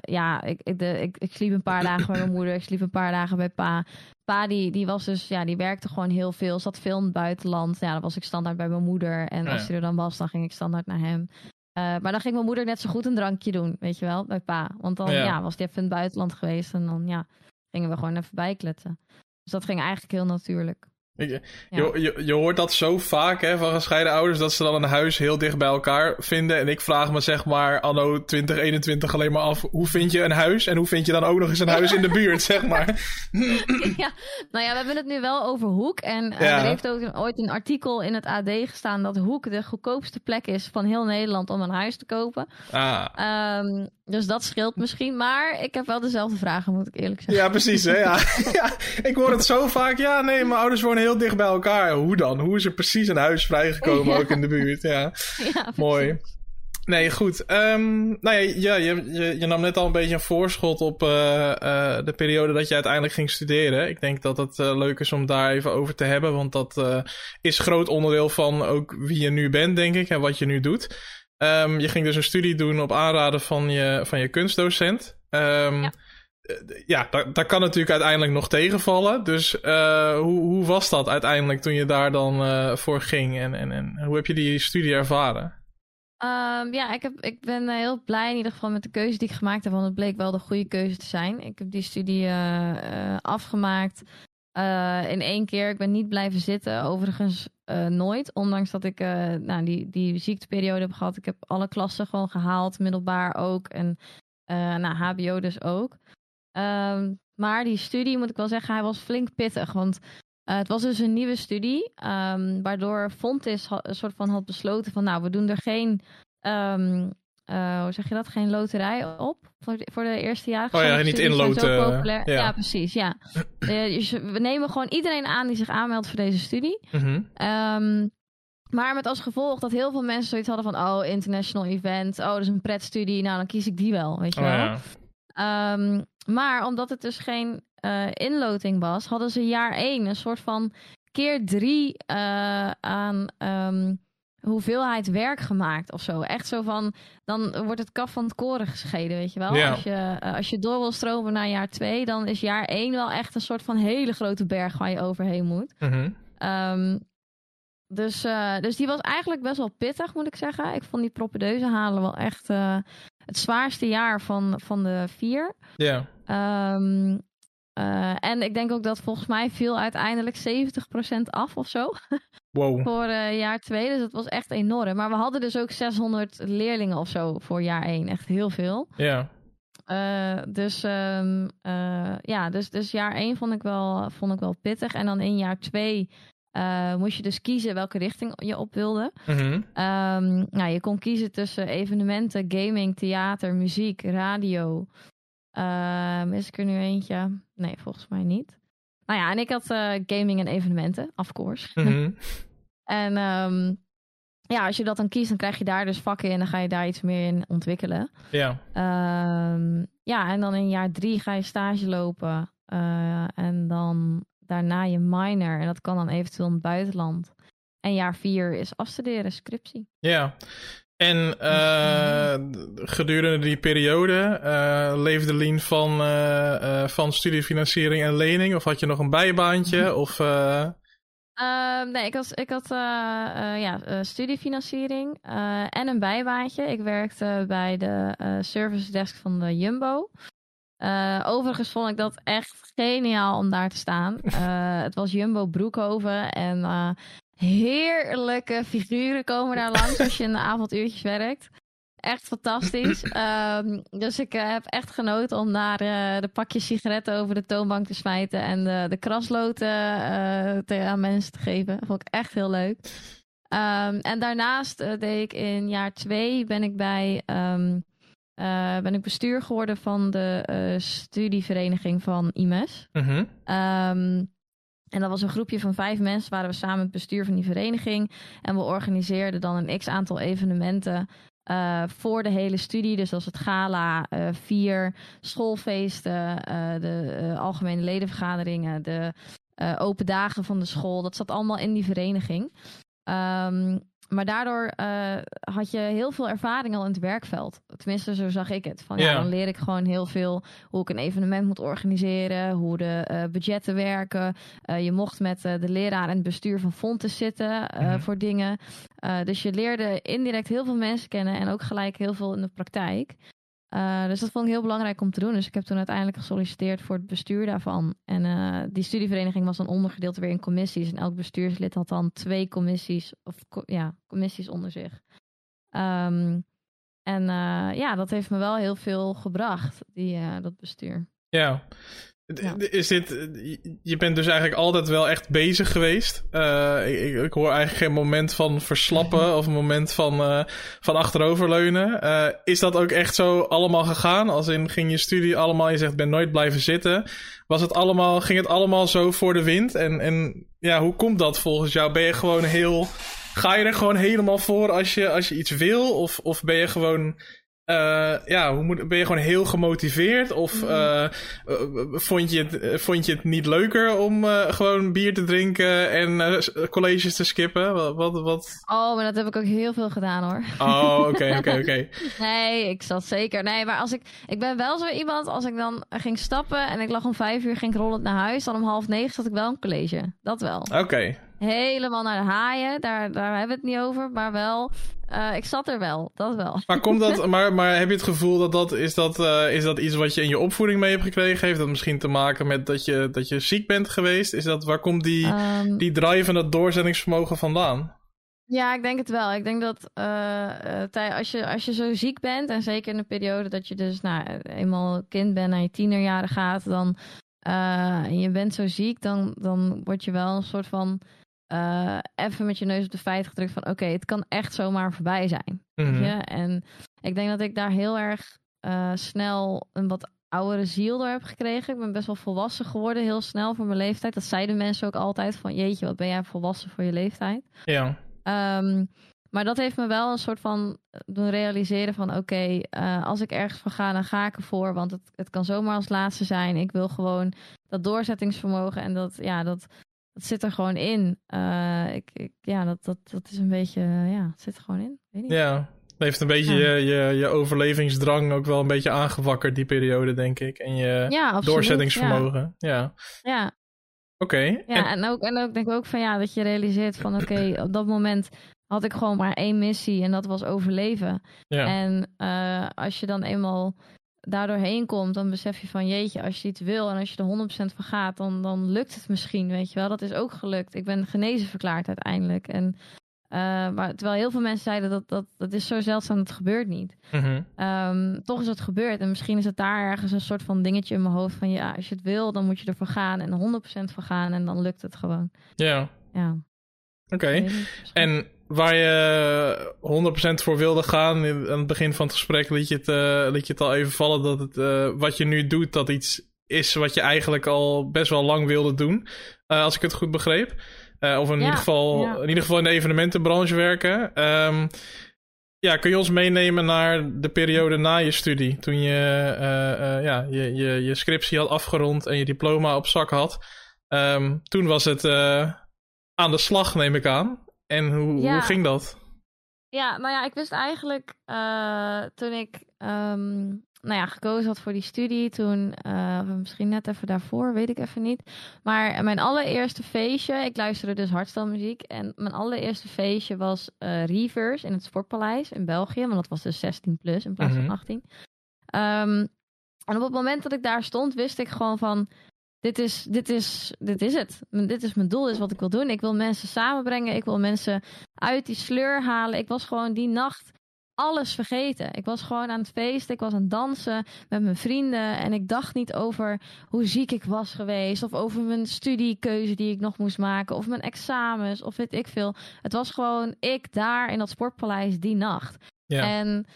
ja, ik, ik, de, ik, ik sliep een paar dagen bij mijn moeder, ik sliep een paar dagen bij pa. Pa die, die was dus, ja, die werkte gewoon heel veel, zat veel in het buitenland. Ja, dan was ik standaard bij mijn moeder en
Ja.
als hij er dan was, dan ging ik standaard naar hem. Eh, maar dan ging mijn moeder net zo goed een drankje doen, weet je wel, bij pa. Want dan
Ja.
ja. was die even in het buitenland geweest en dan ja, ging gingen we gewoon even bijkletsen. Dus dat ging eigenlijk heel natuurlijk.
Je, je, je, hoort dat zo vaak hè, van gescheiden ouders dat ze dan een huis heel dicht bij elkaar vinden. En ik vraag me zeg maar anno 2021 alleen maar af, hoe vind je een huis? En hoe vind je dan ook nog eens een huis in de buurt, zeg maar?
ja, nou ja, we hebben het nu wel over Hoek. En uh, er heeft ook ooit een artikel in het AD gestaan dat Hoek de goedkoopste plek is van heel Nederland om een huis te kopen. Ah. Um, dus dat scheelt misschien. Maar ik heb wel dezelfde vragen, moet ik eerlijk zeggen.
Ja, precies. Hè? Ja. ja, ik hoor het zo vaak. Ja, nee, mijn ouders wonen heel dicht bij elkaar. Hoe dan? Hoe is er precies een huis vrijgekomen, ook in de buurt? Ja, ja mooi. Nee, goed. Um, nou ja, ja je, je, je, nam net al een beetje een voorschot op uh, uh, de periode dat je uiteindelijk ging studeren. Ik denk dat het uh, leuk is om daar even over te hebben, want dat is groot onderdeel van ook wie je nu bent, denk ik, en wat je nu doet. Um, je ging dus een studie doen op aanraden van je, van je kunstdocent. Um, ja, dat, kan natuurlijk uiteindelijk nog tegenvallen. Dus hoe, hoe was dat uiteindelijk toen je daar dan voor ging? En, en, en hoe heb je die studie ervaren?
Um, ja, ik, heb, ik ben eh, heel blij in ieder geval met de keuze die ik gemaakt heb. Want het bleek wel de goede keuze te zijn. Ik heb die studie uh, afgemaakt in één keer. Ik ben niet blijven zitten. Overigens nooit. Ondanks dat ik nou, die, die ziekteperiode heb gehad. Ik heb alle klassen gewoon gehaald. Middelbaar ook. En nou, HBO dus ook. Um, maar die studie, moet ik wel zeggen, hij was flink pittig. Want het was dus een nieuwe studie, um, waardoor Fontis een soort van had besloten van, nou, we doen er geen, um, uh, hoe zeg je dat, geen loterij op voor de, voor de eerste jaar.
Oh ja, niet inloten.
Ja. ja. precies, ja. uh, we nemen gewoon iedereen aan die zich aanmeldt voor deze studie. Mm -hmm. um, maar met als gevolg dat heel veel mensen zoiets hadden van, oh, international event, oh, dat is een pretstudie, nou, dan kies ik die wel, weet je oh, wel. Ja. maar omdat het dus geen uh, inloting was, hadden ze jaar één een soort van keer drie uh, aan um, hoeveelheid werk gemaakt of zo. Echt zo van, dan wordt het kaf van het koren gescheiden, weet je wel. Als, je, uh, als je door wil stromen naar jaar twee, dan is jaar één wel echt een soort van hele grote berg waar je overheen moet. Mm -hmm. um, dus, uh, dus die was eigenlijk best wel pittig, moet ik zeggen. Ik vond die propedeuse halen wel echt uh, het zwaarste jaar van, van de vier.
Ja.
Um, uh, en ik denk ook dat volgens mij viel uiteindelijk 70% af of zo.
Wow.
voor uh, jaar 2. Dus dat was echt enorm. Maar we hadden dus ook 600 leerlingen of zo voor jaar 1. Echt heel veel.
Ja.
Uh, dus, um, ja, dus, dus jaar 1 vond ik, wel, vond ik wel pittig. En dan in jaar 2 moest je dus kiezen welke richting je op wilde. Mm -hmm. um, nou, je kon kiezen tussen evenementen, gaming, theater, muziek, radio. Uh, mis ik er nu eentje? Nee, volgens mij niet. Nou ja, en ik had uh, gaming en evenementen, of course. Mm -hmm. en um, ja, als je dat dan kiest, dan krijg je daar dus vakken in en dan ga je daar iets meer in ontwikkelen.
Ja.
Um, ja, en dan in jaar drie ga je stage lopen. Uh, en dan daarna je minor. En dat kan dan eventueel in het buitenland. En jaar vier is afstuderen, scriptie.
Ja. En uh, gedurende die periode uh, leefde Lien van, uh, van studiefinanciering en lening? Of had je nog een bijbaantje? of,
nee, ik had, ik had ja, studiefinanciering en een bijbaantje. Ik werkte bij de service desk van de Jumbo. overigens vond ik dat echt geniaal om daar te staan. het was Jumbo Broekhoven en heerlijke figuren komen daar langs als je in de avonduurtjes werkt. Echt fantastisch. Um, dus ik uh, heb echt genoten om daar uh, de pakjes sigaretten over de toonbank te smijten en de, de krasloten uh, te, aan mensen te geven. Dat vond ik echt heel leuk. Um, en daarnaast deed ik in jaar twee ben ik bij um, ben ik bestuur geworden van de studievereniging van IMES. Mm -hmm. En dat was een groepje van vijf mensen, waren we samen het bestuur van die vereniging. En we organiseerden dan een x aantal evenementen uh, voor de hele studie. Dus als het gala, uh, vier schoolfeesten, uh, de algemene ledenvergaderingen, de open dagen van de school. Dat zat allemaal in die vereniging. Um, maar daardoor uh, had je heel veel ervaring al in het werkveld. Tenminste, zo zag ik het. Van, ja. dan leer ik gewoon heel veel hoe ik een evenement moet organiseren, hoe de uh, budgetten werken. Uh, je mocht met de leraar en het bestuur van Fontes zitten mm-hmm. voor dingen. dus je leerde indirect heel veel mensen kennen en ook gelijk heel veel in de praktijk. Uh, dus dat vond ik heel belangrijk om te doen. Dus ik heb toen uiteindelijk gesolliciteerd voor het bestuur daarvan. En uh, die studievereniging was dan ondergedeeld weer in commissies. En elk bestuurslid had dan twee commissies, of ja, commissies onder zich. Um, en uh, ja, dat heeft me wel heel veel gebracht, die, dat bestuur.
Ja, is dit, je bent dus eigenlijk altijd wel echt bezig geweest. Uh, ik, ik, hoor eigenlijk geen moment van verslappen of een moment van, uh, van achteroverleunen. Uh, is dat ook echt zo allemaal gegaan? Als in ging je studie allemaal, je zegt ben nooit blijven zitten. Was het allemaal, ging het allemaal zo voor de wind? En, en ja, hoe komt dat volgens jou? Ben je gewoon heel, ga je er gewoon helemaal voor als je, als je iets wil? Of, of ben je gewoon uh, ja, hoe moet, ben je gewoon heel gemotiveerd? Of uh, vond, je het, vond je het niet leuker om gewoon bier te drinken en colleges te skippen? Wat, wat, wat,
Oh, maar dat heb ik ook heel veel gedaan hoor.
Oh, oké, oké, oké.
Nee, ik zat zeker. Nee, maar als ik, ik ben wel zo iemand, als ik dan ging stappen en ik lag om vijf uur, ging ik rollend naar huis, dan om half negen zat ik wel een college. Dat wel.
Oké
helemaal naar de haaien. Daar, daar hebben we het niet over. Maar wel, uh, ik zat er wel. Dat wel.
Maar, komt dat, maar, maar heb je het gevoel dat dat is, dat uh, is dat iets wat je in je opvoeding mee hebt gekregen? Heeft dat misschien te maken met dat je, dat je ziek bent geweest? Is dat, waar komt die, um, die drive en dat doorzettingsvermogen vandaan?
Ja, ik denk het wel. Ik denk dat uh, als, je, als je zo ziek bent, en zeker in de periode dat je dus nou, eenmaal kind bent en je tienerjaren gaat, dan uh, en je bent zo ziek, dan, dan word je wel een soort van uh, even met je neus op de feiten gedrukt van oké, het kan echt zomaar voorbij zijn. Mm -hmm. En ik denk dat ik daar heel erg uh, snel een wat oudere ziel door heb gekregen. Ik ben best wel volwassen geworden, heel snel voor mijn leeftijd. Dat zeiden mensen ook altijd van jeetje, wat ben jij volwassen voor je leeftijd.
Ja.
Um, maar dat heeft me wel een soort van doen realiseren van oké, okay, uh, als ik ergens voor ga, dan ga ik ervoor. Want het, het kan zomaar als laatste zijn. Ik wil gewoon dat doorzettingsvermogen en dat, ja, dat, dat zit er gewoon in. Uh, ik, ik, ja, dat, dat, dat is een beetje, uh, ja, het zit er gewoon in. Weet niet.
Ja, heeft een beetje ja. je, je, je overlevingsdrang ook wel een beetje aangewakkerd, die periode, denk ik. En je
ja, absoluut,
doorzettingsvermogen. Ja.
Ja.
Oké. Okay.
Ja, en, en, ook, en ook denk ik ook van ja, dat je realiseert van oké, okay, op dat moment had ik gewoon maar één missie en dat was overleven.
Ja.
En uh, als je dan eenmaal daardoor heen komt, dan besef je van jeetje, als je iets wil en als je er 100% van gaat, dan, dan lukt het misschien, weet je wel. Dat is ook gelukt. Ik ben genezen verklaard uiteindelijk. En, uh, maar terwijl heel veel mensen zeiden dat dat, dat is zo zeldzaam, dat gebeurt niet.
Mm -hmm.
um, toch is het gebeurd. En misschien is het daar ergens een soort van dingetje in mijn hoofd van ja, als je het wil, dan moet je ervoor gaan en 100% voor gaan en dan lukt het gewoon.
Ja.
Ja.
Oké. Okay. En waar je 100% voor wilde gaan. Aan het begin van het gesprek liet je het, uh, liet je het al even vallen dat het, uh, wat je nu doet, dat iets is wat je eigenlijk al best wel lang wilde doen. Uh, als ik het goed begreep. of in,
ja,
ieder geval,
ja.
in ieder geval in de evenementenbranche werken. Um, ja, kun je ons meenemen naar de periode na je studie? Toen je ja, je, je, je scriptie had afgerond en je diploma op zak had. Um, toen was het aan de slag, neem ik aan. En hoe,
ja.
hoe ging dat?
Ja, nou ja, ik wist eigenlijk uh, toen ik um, nou ja, gekozen had voor die studie, toen, uh, misschien net even daarvoor, weet ik even niet. Maar mijn allereerste feestje, ik luisterde dus hardstyle en mijn allereerste feestje was uh, Reverse in het Sportpaleis in België, want dat was dus 16 plus in plaats
Mhm.
van 18. Um, en op het moment dat ik daar stond, wist ik gewoon van, dit is, dit is, dit is het. Dit is mijn doel, dit is wat ik wil doen. Ik wil mensen samenbrengen. Ik wil mensen uit die sleur halen. Ik was gewoon die nacht alles vergeten. Ik was gewoon aan het feesten. Ik was aan het dansen met mijn vrienden. En ik dacht niet over hoe ziek ik was geweest. Of over mijn studiekeuze die ik nog moest maken. Of mijn examens. Of weet ik veel. Het was gewoon ik daar in dat sportpaleis die nacht.
Ja.
En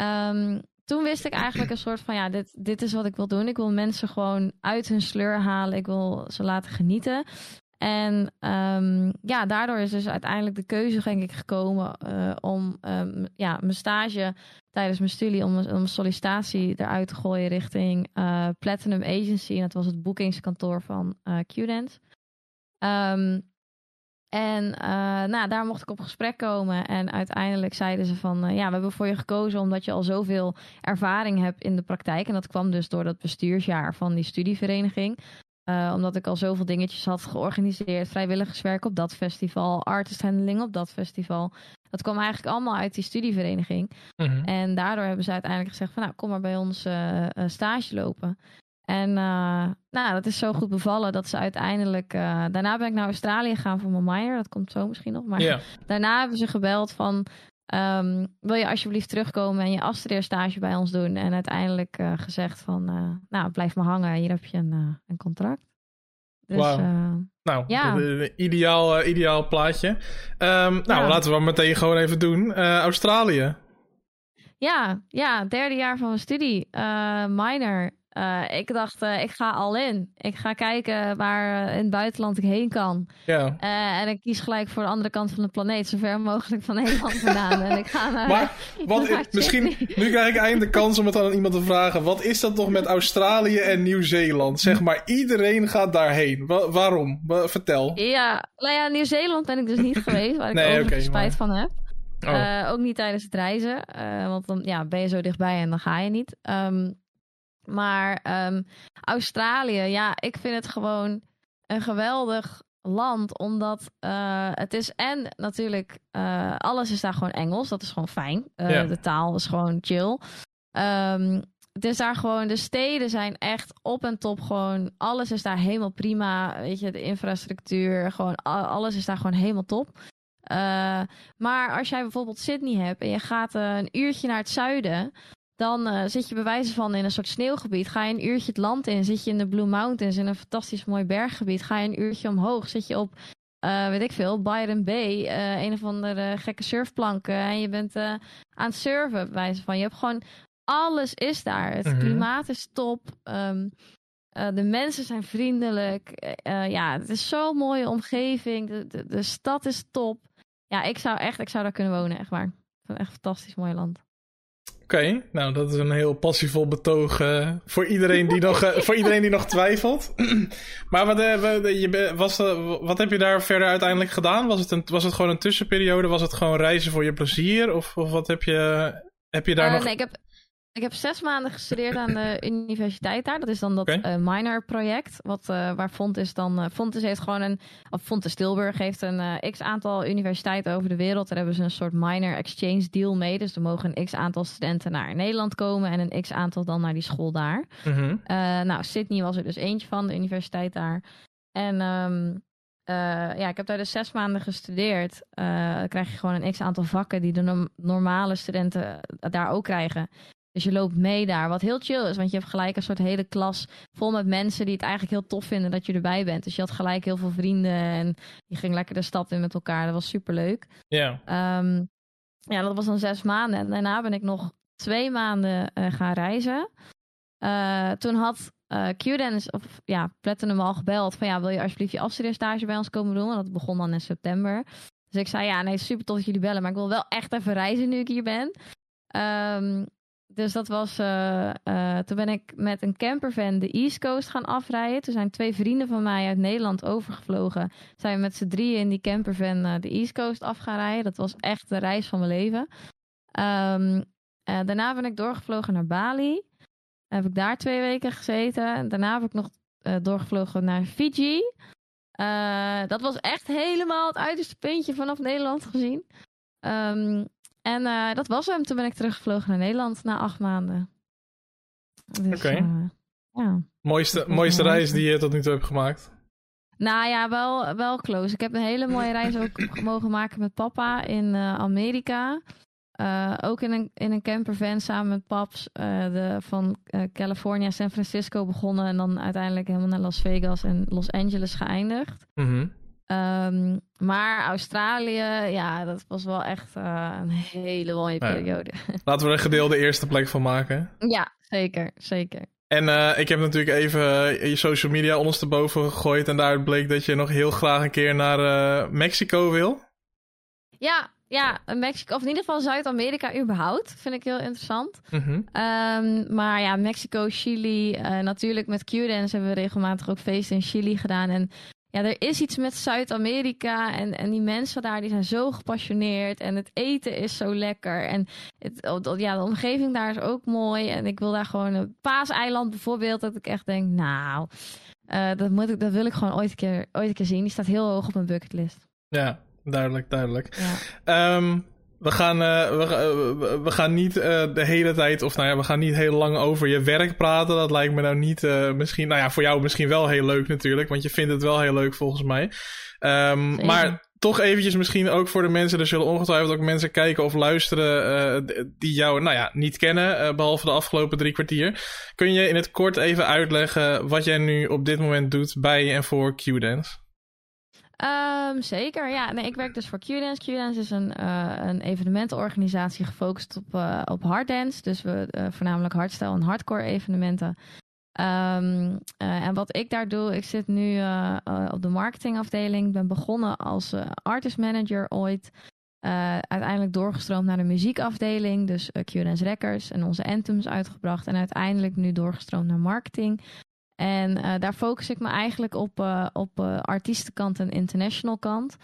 um, toen wist ik eigenlijk een soort van, ja, dit, dit is wat ik wil doen. Ik wil mensen gewoon uit hun sleur halen. Ik wil ze laten genieten. En um, ja, daardoor is dus uiteindelijk de keuze, denk ik, gekomen uh, om um, ja, mijn stage tijdens mijn studie, om, om sollicitatie eruit te gooien richting uh, Platinum Agency. En dat was het boekingskantoor van uh, Qdance. Um, en uh, nou, daar mocht ik op gesprek komen. En uiteindelijk zeiden ze van... Uh, ja, we hebben voor je gekozen omdat je al zoveel ervaring hebt in de praktijk. En dat kwam dus door dat bestuursjaar van die studievereniging. Uh, omdat ik al zoveel dingetjes had georganiseerd. Vrijwilligerswerk op dat festival. Artist handling op dat festival. Dat kwam eigenlijk allemaal uit die studievereniging.
Mhm.
En daardoor hebben ze uiteindelijk gezegd van nou, kom maar bij ons eh, eh, stage lopen. En eh, nou, dat is zo goed bevallen dat ze uiteindelijk... eh, daarna ben ik naar Australië gegaan voor mijn minor. Dat komt zo misschien nog. Maar daarna hebben ze gebeld van... ehm, wil je alsjeblieft terugkomen en je afstudeerstage bij ons doen? En uiteindelijk eh, gezegd van... nou, blijf maar hangen. Hier heb je een, een contract. Dus eh,
Nou,
Ja.
ideaal, ideaal plaatje. Ehm, nou,
Ja.
laten we maar meteen gewoon even doen. Australië.
ja, ja, derde jaar van mijn studie. minor. Eh, ik dacht, eh, ik ga al in. Ik ga kijken waar eh, in het buitenland ik heen kan.
Ja.
En ik kies gelijk voor de andere kant van de planeet, zo ver mogelijk van Nederland vandaan. en ik ga naar.
Maar wat,
naar
misschien, nu krijg ik eindelijk de kans om het aan iemand te vragen. Wat is dat toch met Australië en Nieuw-Zeeland? Zeg maar, iedereen gaat daarheen. Wa- waarom? Wa- vertel.
Ja, nou ja, Nieuw-Zeeland ben ik dus niet geweest, waar ik
Nee, oké,
spijt van heb.
Oh.
Ook niet tijdens het reizen, want dan ja, ben je zo dichtbij en dan ga je niet. Ehm, maar ehm, Australië, ja, ik vind het gewoon een geweldig land, omdat eh, het is en natuurlijk eh, alles is daar gewoon Engels, dat is gewoon fijn. Eh,
Ja.
De taal is gewoon chill. Ehm, het is daar gewoon, de steden zijn echt op en top gewoon, alles is daar helemaal prima. Weet je, de infrastructuur, gewoon alles is daar gewoon helemaal top. Maar als jij bijvoorbeeld Sydney hebt en je gaat een uurtje naar het zuiden, dan eh, zit je bij wijze van in een soort sneeuwgebied. Ga je een uurtje het land in, zit je in de Blue Mountains, in een fantastisch mooi berggebied. Ga je een uurtje omhoog, zit je op, eh, weet ik veel, Byron Bay, eh, een of andere gekke surfplanken. En je bent aan het surfen, bij wijze van. Je hebt gewoon, alles is daar. Het
Mhm.
klimaat is top. Ehm, eh, de mensen zijn vriendelijk. Ja, het is zo'n mooie omgeving. De, de, de stad is top. Ja, ik zou echt, ik zou daar kunnen wonen, echt waar. Het echt een fantastisch mooi land.
Oké, nou dat is een heel passievol betoog eh, voor, iedereen die nog, eh, voor iedereen die nog twijfelt. maar wat, eh, je, was, wat heb je daar verder uiteindelijk gedaan? Was het, een, was het gewoon een tussenperiode? Was het gewoon reizen voor je plezier? Of, of wat heb je, heb je daar nog...
nee, ik heb, ik heb zes maanden gestudeerd aan de universiteit daar. Dat is dan dat
Oké.
eh, minor project. Wat, eh, waar Fontes dan... eh Fontes heeft gewoon een... Of Fontes Tilburg heeft een eh, x-aantal universiteiten over de wereld. Daar hebben ze een soort minor exchange deal mee. Dus er mogen een x-aantal studenten naar Nederland komen... en een x-aantal dan naar die school daar.
Mhm.
Nou, Sydney was er dus eentje van, de universiteit daar. En ehm, eh, ja, ik heb daar dus zes maanden gestudeerd. Dan krijg je gewoon een x-aantal vakken die de norm- normale studenten daar ook krijgen. Dus je loopt mee daar, wat heel chill is, want je hebt gelijk een soort hele klas vol met mensen die het eigenlijk heel tof vinden dat je erbij bent. Dus je had gelijk heel veel vrienden en je ging lekker de stad in met elkaar. Dat was super leuk.
Ja,
Ehm, ja, dat was dan zes maanden. En daarna ben ik nog twee maanden eh, gaan reizen. Eh, toen had Q-Dance, of ja, Platinum al gebeld van ja, wil je alsjeblieft je afstudeerstage bij ons komen doen? Want dat begon dan in september. Dus ik zei ja, nee, super tof dat jullie bellen, maar ik wil wel echt even reizen nu ik hier ben. Ehm, dus dat was, eh, eh, toen ben ik met een campervan de East Coast gaan afrijden. Toen zijn twee vrienden van mij uit Nederland overgevlogen. Zijn we met z'n drieën in die campervan eh, de East Coast af gaan rijden. Dat was echt de reis van mijn leven. Ehm, eh, daarna ben ik doorgevlogen naar Bali. Heb ik daar twee weken gezeten. En daarna heb ik nog doorgevlogen naar Fiji. Dat was echt helemaal het uiterste puntje vanaf Nederland gezien. Ehm, en eh, dat was hem. Toen ben ik teruggevlogen naar Nederland na acht maanden. Dus,
Oké.
eh, ja.
mooiste, mooiste reis die je tot nu toe hebt gemaakt.
Nou ja, wel, wel close. Ik heb een hele mooie reis ook mogen maken met papa in eh, Amerika. Ook in een, in een campervan samen met paps. de, van eh, California, San Francisco begonnen. En dan uiteindelijk helemaal naar Las Vegas en Los Angeles geëindigd.
Mhm.
Ehm, maar Australië, ja, dat was wel echt eh, een hele mooie
Ja.
periode.
Laten we er een gedeelde eerste plek van maken.
ja, zeker, zeker.
En eh, ik heb natuurlijk even eh, je social media ondersteboven gegooid. En daaruit bleek dat je nog heel graag een keer naar Mexico wil.
Ja, ja, Mexico, of in ieder geval Zuid-Amerika überhaupt, vind ik heel interessant. Ehm, maar ja, Mexico, Chili, natuurlijk met Q-Dance hebben we regelmatig ook feesten in Chili gedaan. En ja, er is iets met Zuid-Amerika en, en die mensen daar, die zijn zo gepassioneerd. En het eten is zo lekker. En het, oh, ja, de omgeving daar is ook mooi. En ik wil daar gewoon een paaseiland bijvoorbeeld, dat ik echt denk, nou, eh, dat, moet ik, dat wil ik gewoon ooit een, keer, ooit een keer zien. Die staat heel hoog op mijn bucketlist.
Ja, duidelijk, duidelijk.
Ja.
Ehm, We gaan, uh, we, uh, we, gaan niet uh, de hele tijd, of nou ja, we gaan niet heel lang over je werk praten. Dat lijkt me nou niet, misschien, nou ja, voor jou misschien wel heel leuk natuurlijk, want je vindt het wel heel leuk volgens mij. Um, maar toch eventjes misschien ook voor de mensen, er zullen ongetwijfeld ook mensen kijken of luisteren die jou, nou ja, niet kennen, behalve de afgelopen drie kwartier. Kun je in het kort even uitleggen wat jij nu op dit moment doet bij en voor Q-Dance?
Um, zeker, ja. Nee, ik werk dus voor Q-Dance. Q-Dance is een, uh, een evenementenorganisatie gefocust op, uh, op harddance. Dus we uh, voornamelijk hardstyle en hardcore evenementen. Um, en wat ik daar doe, ik zit nu op de marketingafdeling. Ik ben begonnen als artist manager ooit. uiteindelijk doorgestroomd naar de muziekafdeling. Dus Q-Dance Records en onze anthems uitgebracht. En uiteindelijk nu doorgestroomd naar marketing. En uh, daar focus ik me eigenlijk op, uh, op uh, artiestenkant en international kant.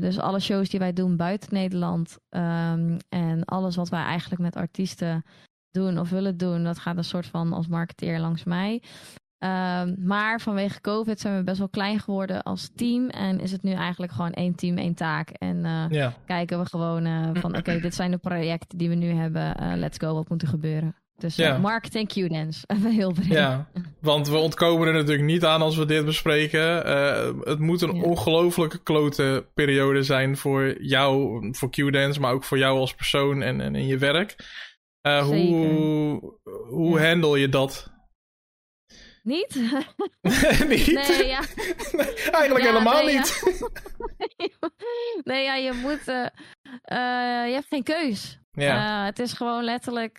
dus alle shows die wij doen buiten Nederland um, en alles wat wij eigenlijk met artiesten doen of willen doen, dat gaat een soort van als marketeer langs mij. Um, maar vanwege COVID zijn we best wel klein geworden als team. En is het nu eigenlijk gewoon één team, één taak. En ja. kijken we gewoon van oké, okay, dit zijn de projecten die we nu hebben. let's go, wat moet er gebeuren? Dus ja. uh, marketing Q-dance. heel breed.
Ja, want we ontkomen er natuurlijk niet aan als we dit bespreken. Uh, het moet een ja. ongelooflijke klote periode zijn voor jou, voor Q-dance, maar ook voor jou als persoon en, en in je werk. Uh, hoe hoe ja. handle je dat?
Niet?
niet?
Nee, ja.
nee, eigenlijk helemaal
nee,
niet.
nee, ja, je moet... je hebt geen keus.
Ja.
Uh, het is gewoon letterlijk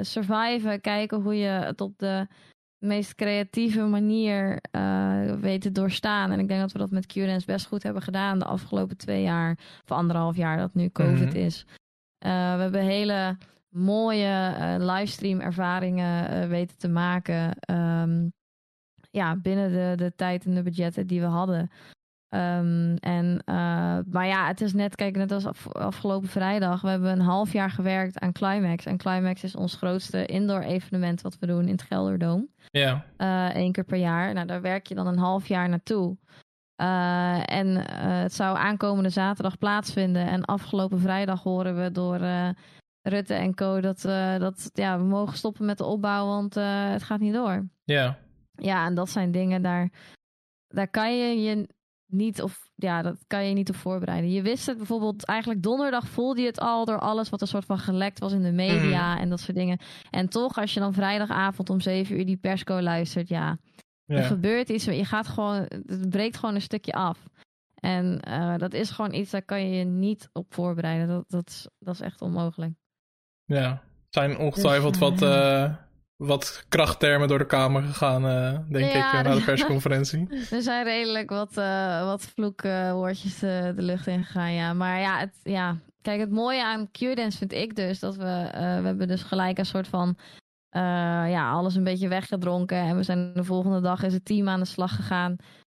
surviven. Kijken hoe je het op de meest creatieve manier weet te doorstaan. En ik denk dat we dat met Q-Dance best goed hebben gedaan de afgelopen twee jaar. Of anderhalf jaar dat nu COVID mm -hmm. is. we hebben hele mooie livestream ervaringen weten te maken. Um, ja, binnen de, de tijd en de budgetten die we hadden. Um, en, uh, maar ja, het is net, kijk, net als af, afgelopen vrijdag. We hebben een half jaar gewerkt aan Climax. En Climax is ons grootste indoor evenement wat we doen in het Gelderdoom.
Ja.
Eén uh, keer per jaar. Nou, daar werk je dan een half jaar naartoe. Uh, en het zou aankomende zaterdag plaatsvinden. En afgelopen vrijdag horen we door Rutte en Co. dat, dat ja, we mogen stoppen met de opbouw, want het gaat niet door.
Ja.
Ja, en dat zijn dingen daar. Daar kan je je niet of ja, dat kan je niet op voorbereiden. Je wist het bijvoorbeeld eigenlijk donderdag voelde je het al door alles wat een soort van gelekt was in de media mm. en dat soort dingen. En toch, als je dan vrijdagavond om zeven uur die persco luistert, ja, ja. er gebeurt iets. Je gaat gewoon, het breekt gewoon een stukje af. En uh, dat is gewoon iets, daar kan je je niet op voorbereiden. Dat, dat, is, dat is echt onmogelijk.
Ja, zijn ongetwijfeld dus, wat. Uh wat krachttermen door de Kamer gegaan, uh, denk ja, ik, na de persconferentie.
er zijn redelijk wat, wat vloekwoordjes de lucht in gegaan, ja. Maar ja, het, ja, kijk, het mooie aan Q-Dance vind ik dus dat we, we hebben dus gelijk een soort van, ja, alles een beetje weggedronken. En we zijn de volgende dag is het team aan de slag gegaan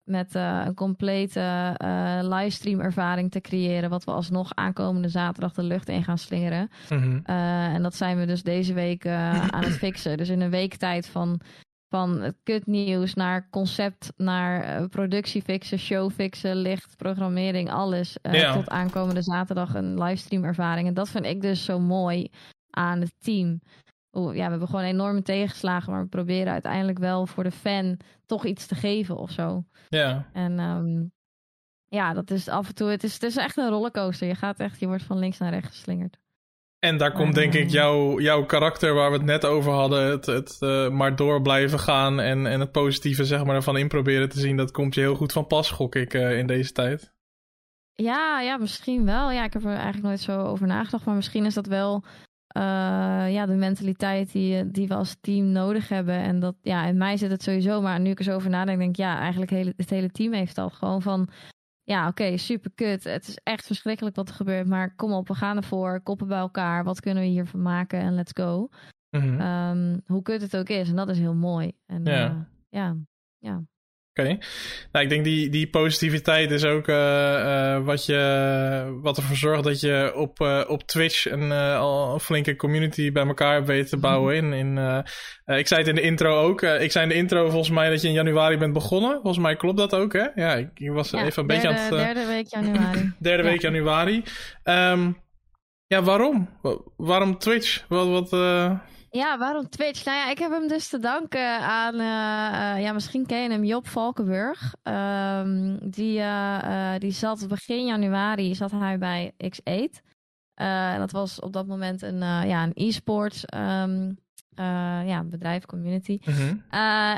met uh, een complete uh, livestream ervaring te creëren. Wat we alsnog aankomende zaterdag de lucht in gaan slingeren.
Mm -hmm.
uh, en dat zijn we dus deze week aan het fixen. Dus in een week tijd van, van kutnieuws naar concept, naar productie fixen, show fixen, licht, programmering, alles. Tot aankomende zaterdag een livestream ervaring. En dat vind ik dus zo mooi aan het team ja, we hebben gewoon enorme tegenslagen, maar we proberen uiteindelijk wel voor de fan toch iets te geven of zo.
Ja.
En um, ja, dat is af en toe, het is, het is echt een rollercoaster. Je gaat echt, je wordt van links naar rechts geslingerd.
En daar komt denk ik jouw, jouw karakter waar we het net over hadden, het, het uh, maar door blijven gaan en, en het positieve zeg maar ervan in proberen te zien, dat komt je heel goed van pas, gok ik, uh, in deze tijd.
Ja, ja, misschien wel. Ja, ik heb er eigenlijk nooit zo over nagedacht, maar misschien is dat wel uh, ja, de mentaliteit die, die we als team nodig hebben. En dat, ja, in mij zit het sowieso. Maar nu ik er zo over nadenk, denk ik, ja, eigenlijk hele, het hele team heeft dat. Gewoon van, ja, oké, okay, super kut. Het is echt verschrikkelijk wat er gebeurt. Maar kom op, we gaan ervoor. Koppen bij elkaar. Wat kunnen we hiervan maken? En let's go.
Mm -hmm.
um, hoe kut het ook is. En dat is heel mooi. En,
ja.
Uh, ja, ja.
Oké. Nou, ik denk die, die positiviteit is ook uh, uh, wat, je, wat ervoor zorgt dat je op, uh, op Twitch een, al een flinke community bij elkaar hebt weten te bouwen. In, in, ik zei het in de intro ook. ik zei in de intro volgens mij dat je in januari bent begonnen. Volgens mij klopt dat ook, hè? Ja, ik, ik was
ja,
even een
derde,
beetje aan het...
derde week januari.
derde week januari. Um, ja, waarom? Waarom Twitch? Wat... wat
ja, waarom Twitch? Nou ja, ik heb hem dus te danken aan, uh, uh, ja, misschien ken je hem, Job Valkenburg. Um, die, uh, die zat begin januari zat hij bij X8. en dat was op dat moment een, ja, een e-sports um, ja, bedrijf, community.
Mm -hmm.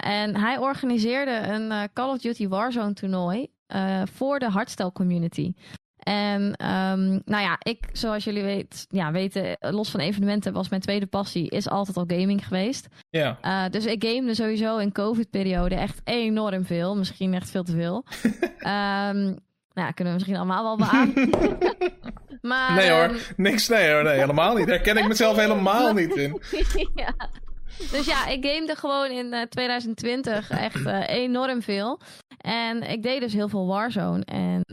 en hij organiseerde een Call of Duty Warzone toernooi voor de hardstyle community. En um, nou ja, ik, zoals jullie weet, ja, weten, los van evenementen was mijn tweede passie, is altijd al gaming geweest.
Ja.
Uh, dus ik gamede sowieso in COVID-periode echt enorm veel. Misschien echt veel te veel. um, nou, kunnen we misschien allemaal wel beamen. maar,
nee hoor, um... niks, nee hoor, nee, helemaal niet. Daar ken ik mezelf helemaal niet in.
ja. Dus ja, ik gamede gewoon in uh, 2020 echt uh, enorm veel. En ik deed dus heel veel Warzone. En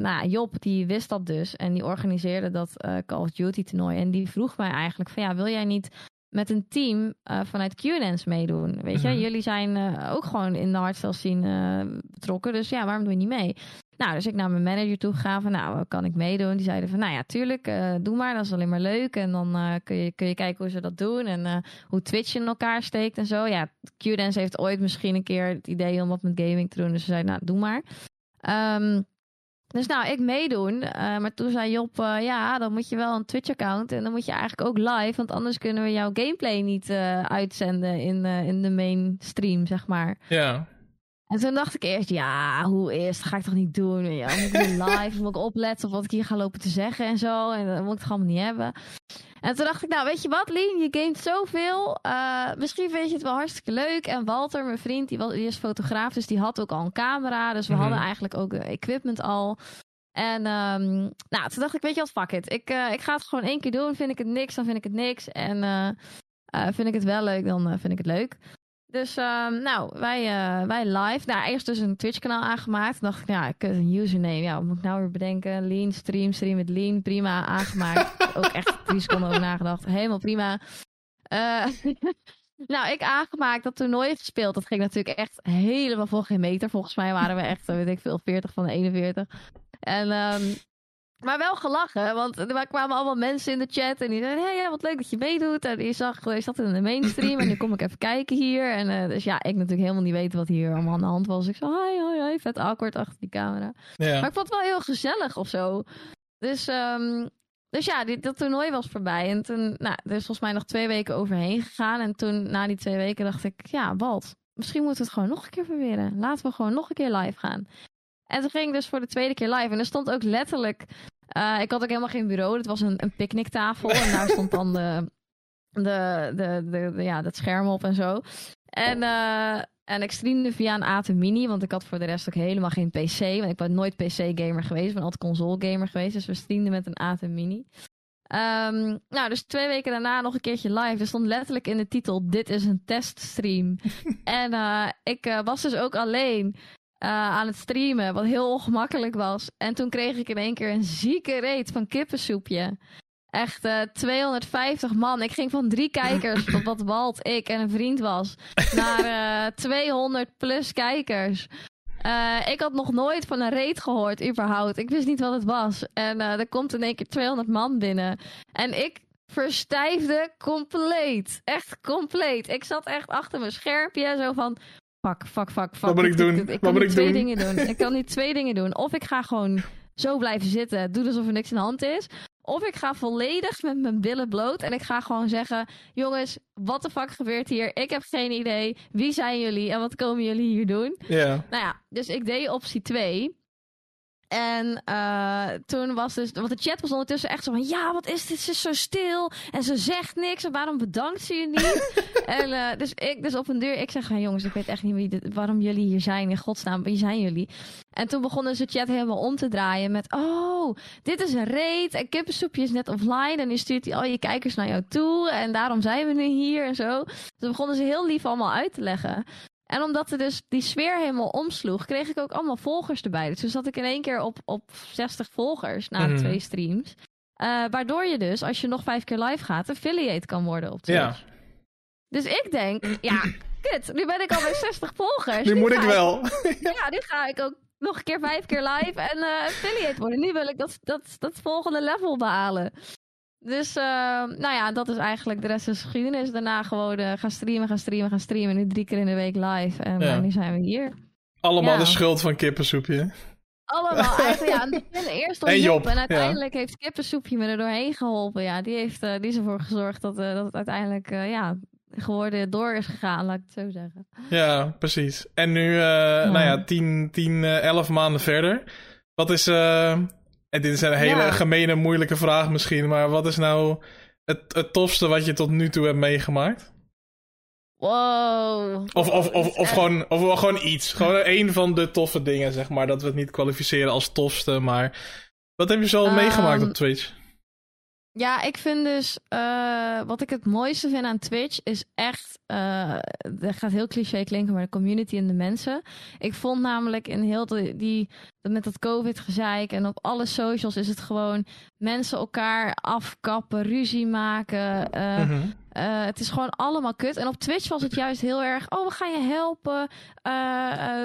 nou, Job die wist dat dus en die organiseerde dat uh, Call of Duty toernooi. En die vroeg mij eigenlijk van ja, wil jij niet met een team uh, vanuit QDance meedoen? Weet je, mm -hmm. jullie zijn uh, ook gewoon in de hardstyle scene betrokken, dus ja, waarom doe je niet mee? Nou, dus ik naar mijn manager toe gegaan van nou, kan ik meedoen? Die zeiden van nou ja, tuurlijk, doe maar, dat is alleen maar leuk. En dan kun, je, kun je kijken hoe ze dat doen en hoe Twitch in elkaar steekt en zo. Ja, QDance heeft ooit misschien een keer het idee om wat met gaming te doen, dus ze zeiden nou, doe maar. Um, dus nou, ik meedoen. Uh, maar toen zei Job, uh, ja, dan moet je wel een Twitch-account. En dan moet je eigenlijk ook live. Want anders kunnen we jouw gameplay niet uh, uitzenden in, in de mainstream, zeg maar.
Ja.
En toen dacht ik eerst, ja, hoe is Dat ga ik toch niet doen? Ja, moet ik live, moet ik opletten op wat ik hier ga lopen te zeggen en zo. En dat moet ik toch allemaal niet hebben. En toen dacht ik, nou, weet je wat, Lien, je gamet zoveel. Uh, misschien vind je het wel hartstikke leuk. En Walter, mijn vriend, die, was, die is fotograaf, dus die had ook al een camera. Dus we mm -hmm. hadden eigenlijk ook equipment al. En um, nou, toen dacht ik, weet je wat, fuck it. Ik, uh, ik ga het gewoon één keer doen. Vind ik het niks, dan vind ik het niks. En uh, vind ik het wel leuk, dan vind ik het leuk. Dus um, nou, wij, uh, wij live. Nou, eerst dus een Twitch-kanaal aangemaakt. Toen dacht ik, ja, ik een username. Ja, wat moet ik nou weer bedenken? Lean, stream, stream met Lean. Prima, aangemaakt. Ook echt drie seconden over nagedacht. Helemaal prima. Uh, nou, ik aangemaakt, dat toernooi gespeeld. Dat ging natuurlijk echt helemaal voor geen meter. Volgens mij waren we echt, weet ik veel, 40 van de 41. En um, maar wel gelachen, want er kwamen allemaal mensen in de chat en die zeiden: Hey, wat leuk dat je meedoet. En je zag, je zat in de mainstream en nu kom ik even kijken hier. En uh, dus ja, ik natuurlijk helemaal niet weten wat hier allemaal aan de hand was. Ik zei: Hoi, hoi, hoi, vet awkward achter die camera.
Ja.
Maar ik vond het wel heel gezellig of zo. Dus, um, dus ja, dit, dat toernooi was voorbij. En toen, nou, er is volgens mij nog twee weken overheen gegaan. En toen, na die twee weken, dacht ik: Ja, Walt, misschien moeten we het gewoon nog een keer proberen. Laten we gewoon nog een keer live gaan. En toen ging ik dus voor de tweede keer live. En er stond ook letterlijk... Uh, ik had ook helemaal geen bureau. Het was een, een picknicktafel. en daar stond dan de, de, de, de, de, ja, dat scherm op en zo. En, uh, en ik streamde via een AT Mini. Want ik had voor de rest ook helemaal geen PC. Want ik ben nooit PC-gamer geweest. Ik ben altijd console-gamer geweest. Dus we streamden met een AT Mini. Um, nou, dus twee weken daarna nog een keertje live. Er stond letterlijk in de titel: Dit is een teststream. en uh, ik uh, was dus ook alleen. Uh, aan het streamen, wat heel ongemakkelijk was. En toen kreeg ik in één keer een zieke reet van kippensoepje. Echt uh, 250 man. Ik ging van drie kijkers, wat Walt, ik en een vriend was, naar uh, 200 plus kijkers. Ik had nog nooit van een reet gehoord, überhaupt. Ik wist niet wat het was. En er komt in één keer 200 man binnen. En ik verstijfde compleet. Echt compleet. Ik zat echt achter mijn schermpje, zo van fuck, fuck, fuck, fuck.
Wat moet ik doen?
Ik, ik, ik
moet ik
twee
doen?
dingen doen. Ik kan nu twee dingen doen. Of ik ga gewoon zo blijven zitten, doe alsof er niks aan de hand is. Of ik ga volledig met mijn billen bloot en ik ga gewoon zeggen: Jongens, wat de fuck gebeurt hier? Ik heb geen idee. Wie zijn jullie en wat komen jullie hier doen?
Ja.
Nou ja, dus ik deed optie 2. En uh, toen was dus, want de chat was ondertussen echt zo van, ja, wat is dit? Ze is zo stil en ze zegt niks. En waarom bedankt ze je niet? en uh, dus ik, dus op een deur, ik zeg, jongens, ik weet echt niet dit, waarom jullie hier zijn. In godsnaam, wie zijn jullie? En toen begonnen ze chat helemaal om te draaien met, oh, dit is een reet en kippensoepje is net offline en nu stuurt hij al je kijkers naar jou toe en daarom zijn we nu hier en zo. Dus begonnen ze heel lief allemaal uit te leggen. En omdat er dus die sfeer helemaal omsloeg, kreeg ik ook allemaal volgers erbij. Dus toen zat ik in één keer op, op 60 volgers na
Mhm.
twee streams. Eh, waardoor je dus, als je nog vijf keer live gaat, affiliate kan worden op Twitch.
Ja.
Dus ik denk, ja, kut, nu ben ik al bij 60 volgers.
Nu moet ik wel.
ja, nu ga ik ook nog een keer vijf keer live en eh, affiliate worden. Nu wil ik dat, dat, dat volgende level behalen. Dus, eh, nou ja, dat is eigenlijk de rest is geschiedenis. Daarna gewoon eh, gaan streamen, gaan streamen, gaan streamen. Nu drie keer in de week live. En
Ja.
eh, nu zijn we hier.
Allemaal
Ja.
de schuld van kippensoepje.
Allemaal eigenlijk, ja, begin eerst om
En
Job.
Job,
En
ja.
uiteindelijk heeft Kippensoepje me er doorheen geholpen. Ja, die heeft eh, die is ervoor gezorgd dat, dat het uiteindelijk, ja, geworden door is gegaan, laat ik het zo zeggen.
Ja, precies. En nu, nou ja, 10, 10 eh, 11 maanden verder. Wat is, en dit is een hele
Ja.
gemene, moeilijke vraag misschien, maar wat is nou het, het tofste wat je tot nu toe hebt meegemaakt?
Wow.
Of, of, of,
Echt.
of, gewoon, of gewoon iets. Gewoon een van de toffe dingen, zeg maar. Dat we het niet kwalificeren als tofste, maar... Wat heb je zo
Ehm,
meegemaakt op Twitch?
Ja, ik vind dus, eh, wat ik het mooiste vind aan Twitch is echt, eh dat gaat heel cliché klinken, maar de community en de mensen. Ik vond namelijk in heel de, die, met dat COVID-gezeik en op alle socials is het gewoon mensen elkaar afkappen, ruzie maken. eh,
Mhm.
eh, het is gewoon allemaal kut. En op Twitch was het juist heel erg. Oh, we gaan je helpen. Eh,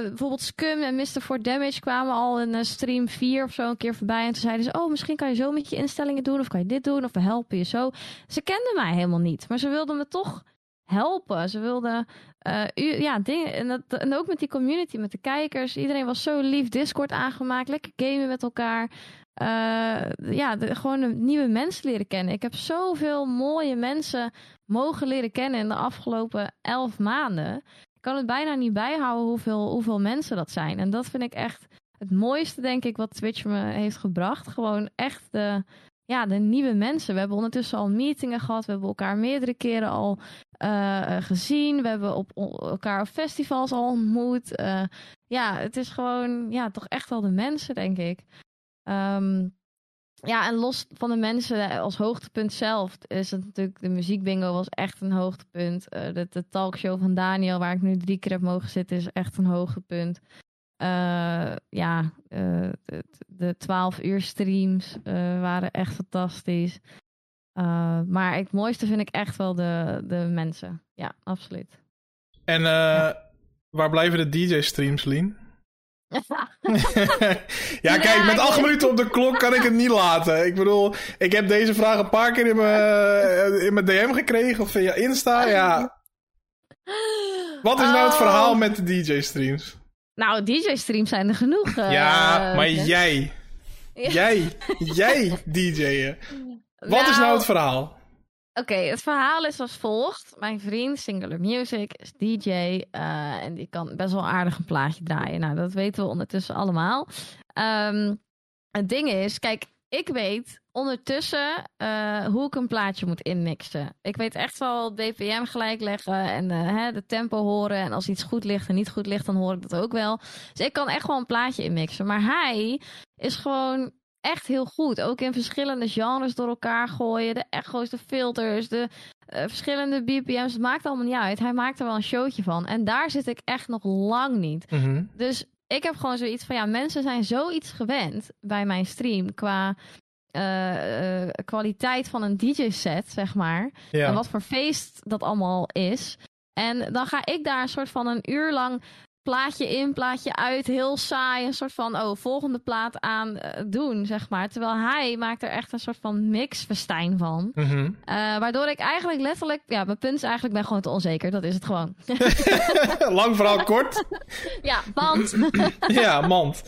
bijvoorbeeld Scum en Mr. For Damage kwamen al in stream 4 of zo een keer voorbij. En toen zeiden ze: Oh, misschien kan je zo met je instellingen doen. Of kan je dit doen. Of we helpen je zo. Ze kenden mij helemaal niet. Maar ze wilden me toch helpen. Ze wilden. eh, u, ja, dingen. En, dat, en ook met die community, met de kijkers. Iedereen was zo lief. Discord aangemaakt. Lekker gamen met elkaar. Eh, ja, de- gewoon nieuwe mensen leren kennen. Ik heb zoveel mooie mensen mogen leren kennen in de afgelopen elf maanden. Ik kan het bijna niet bijhouden hoeveel, hoeveel mensen dat zijn. En dat vind ik echt het mooiste, denk ik, wat Twitch me heeft gebracht. Gewoon echt de, ja, de nieuwe mensen. We hebben ondertussen al meetingen gehad. We hebben elkaar meerdere keren al eh, eh, gezien. We hebben op, elkaar op festivals al ontmoet. Eh, ja, het is gewoon ja, toch echt wel de mensen, denk ik. Ehm, ja, en los van de mensen als hoogtepunt zelf is het natuurlijk de muziekbingo was echt een hoogtepunt. De, de talkshow van Daniel, waar ik nu drie keer heb mogen zitten, is echt een hoogtepunt. Eh, ja, eh, de, de 12 uur streams eh, waren echt fantastisch. Maar het mooiste vind ik echt wel de, de mensen. Ja, absoluut.
En waar blijven de DJ-streams, Lien? ja, kijk, met acht minuten op de klok kan ik het niet laten. Ik bedoel, ik heb deze vraag een paar keer in mijn, in mijn DM gekregen of via Insta. Ja, wat is nou het
Oh.
verhaal met de DJ-streams?
Nou, DJ-streams zijn er genoeg. eh,
ja, maar
Jens.
jij, jij, jij DJ'en. Wat is nou het verhaal?
Oké, het verhaal is als volgt. Mijn vriend, Singular Music, is DJ. eh, en die kan best wel aardig een plaatje draaien. Nou, dat weten we ondertussen allemaal. Ehm, het ding is, kijk, ik weet ondertussen eh, hoe ik een plaatje moet inmixen. Ik weet echt wel BPM gelijk leggen en eh, hè, de tempo horen. En als iets goed ligt en niet goed ligt, dan hoor ik dat ook wel. Dus ik kan echt wel een plaatje inmixen. Maar hij is gewoon echt heel goed. Ook in verschillende genres door elkaar gooien. De echo's, de filters, de eh, verschillende BPM's. Het maakt allemaal niet uit. Hij maakt er wel een showtje van. En daar zit ik echt nog lang niet.
Mhm.
Dus ik heb gewoon zoiets van... Ja, mensen zijn zoiets gewend bij mijn stream... qua eh, eh, kwaliteit van een DJ-set, zeg maar. En
Ja.
wat voor feest dat allemaal is. En dan ga ik daar een soort van een uur lang plaatje in, plaatje uit, heel saai, een soort van oh, volgende plaat aan eh, doen, zeg maar. Terwijl hij maakt er echt een soort van mixfestijn van.
Mhm.
Eh, waardoor ik eigenlijk letterlijk, ja, mijn punt is eigenlijk, ben gewoon te onzeker. Dat is het gewoon.
Lang verhaal kort.
ja, want.
Ja, mand.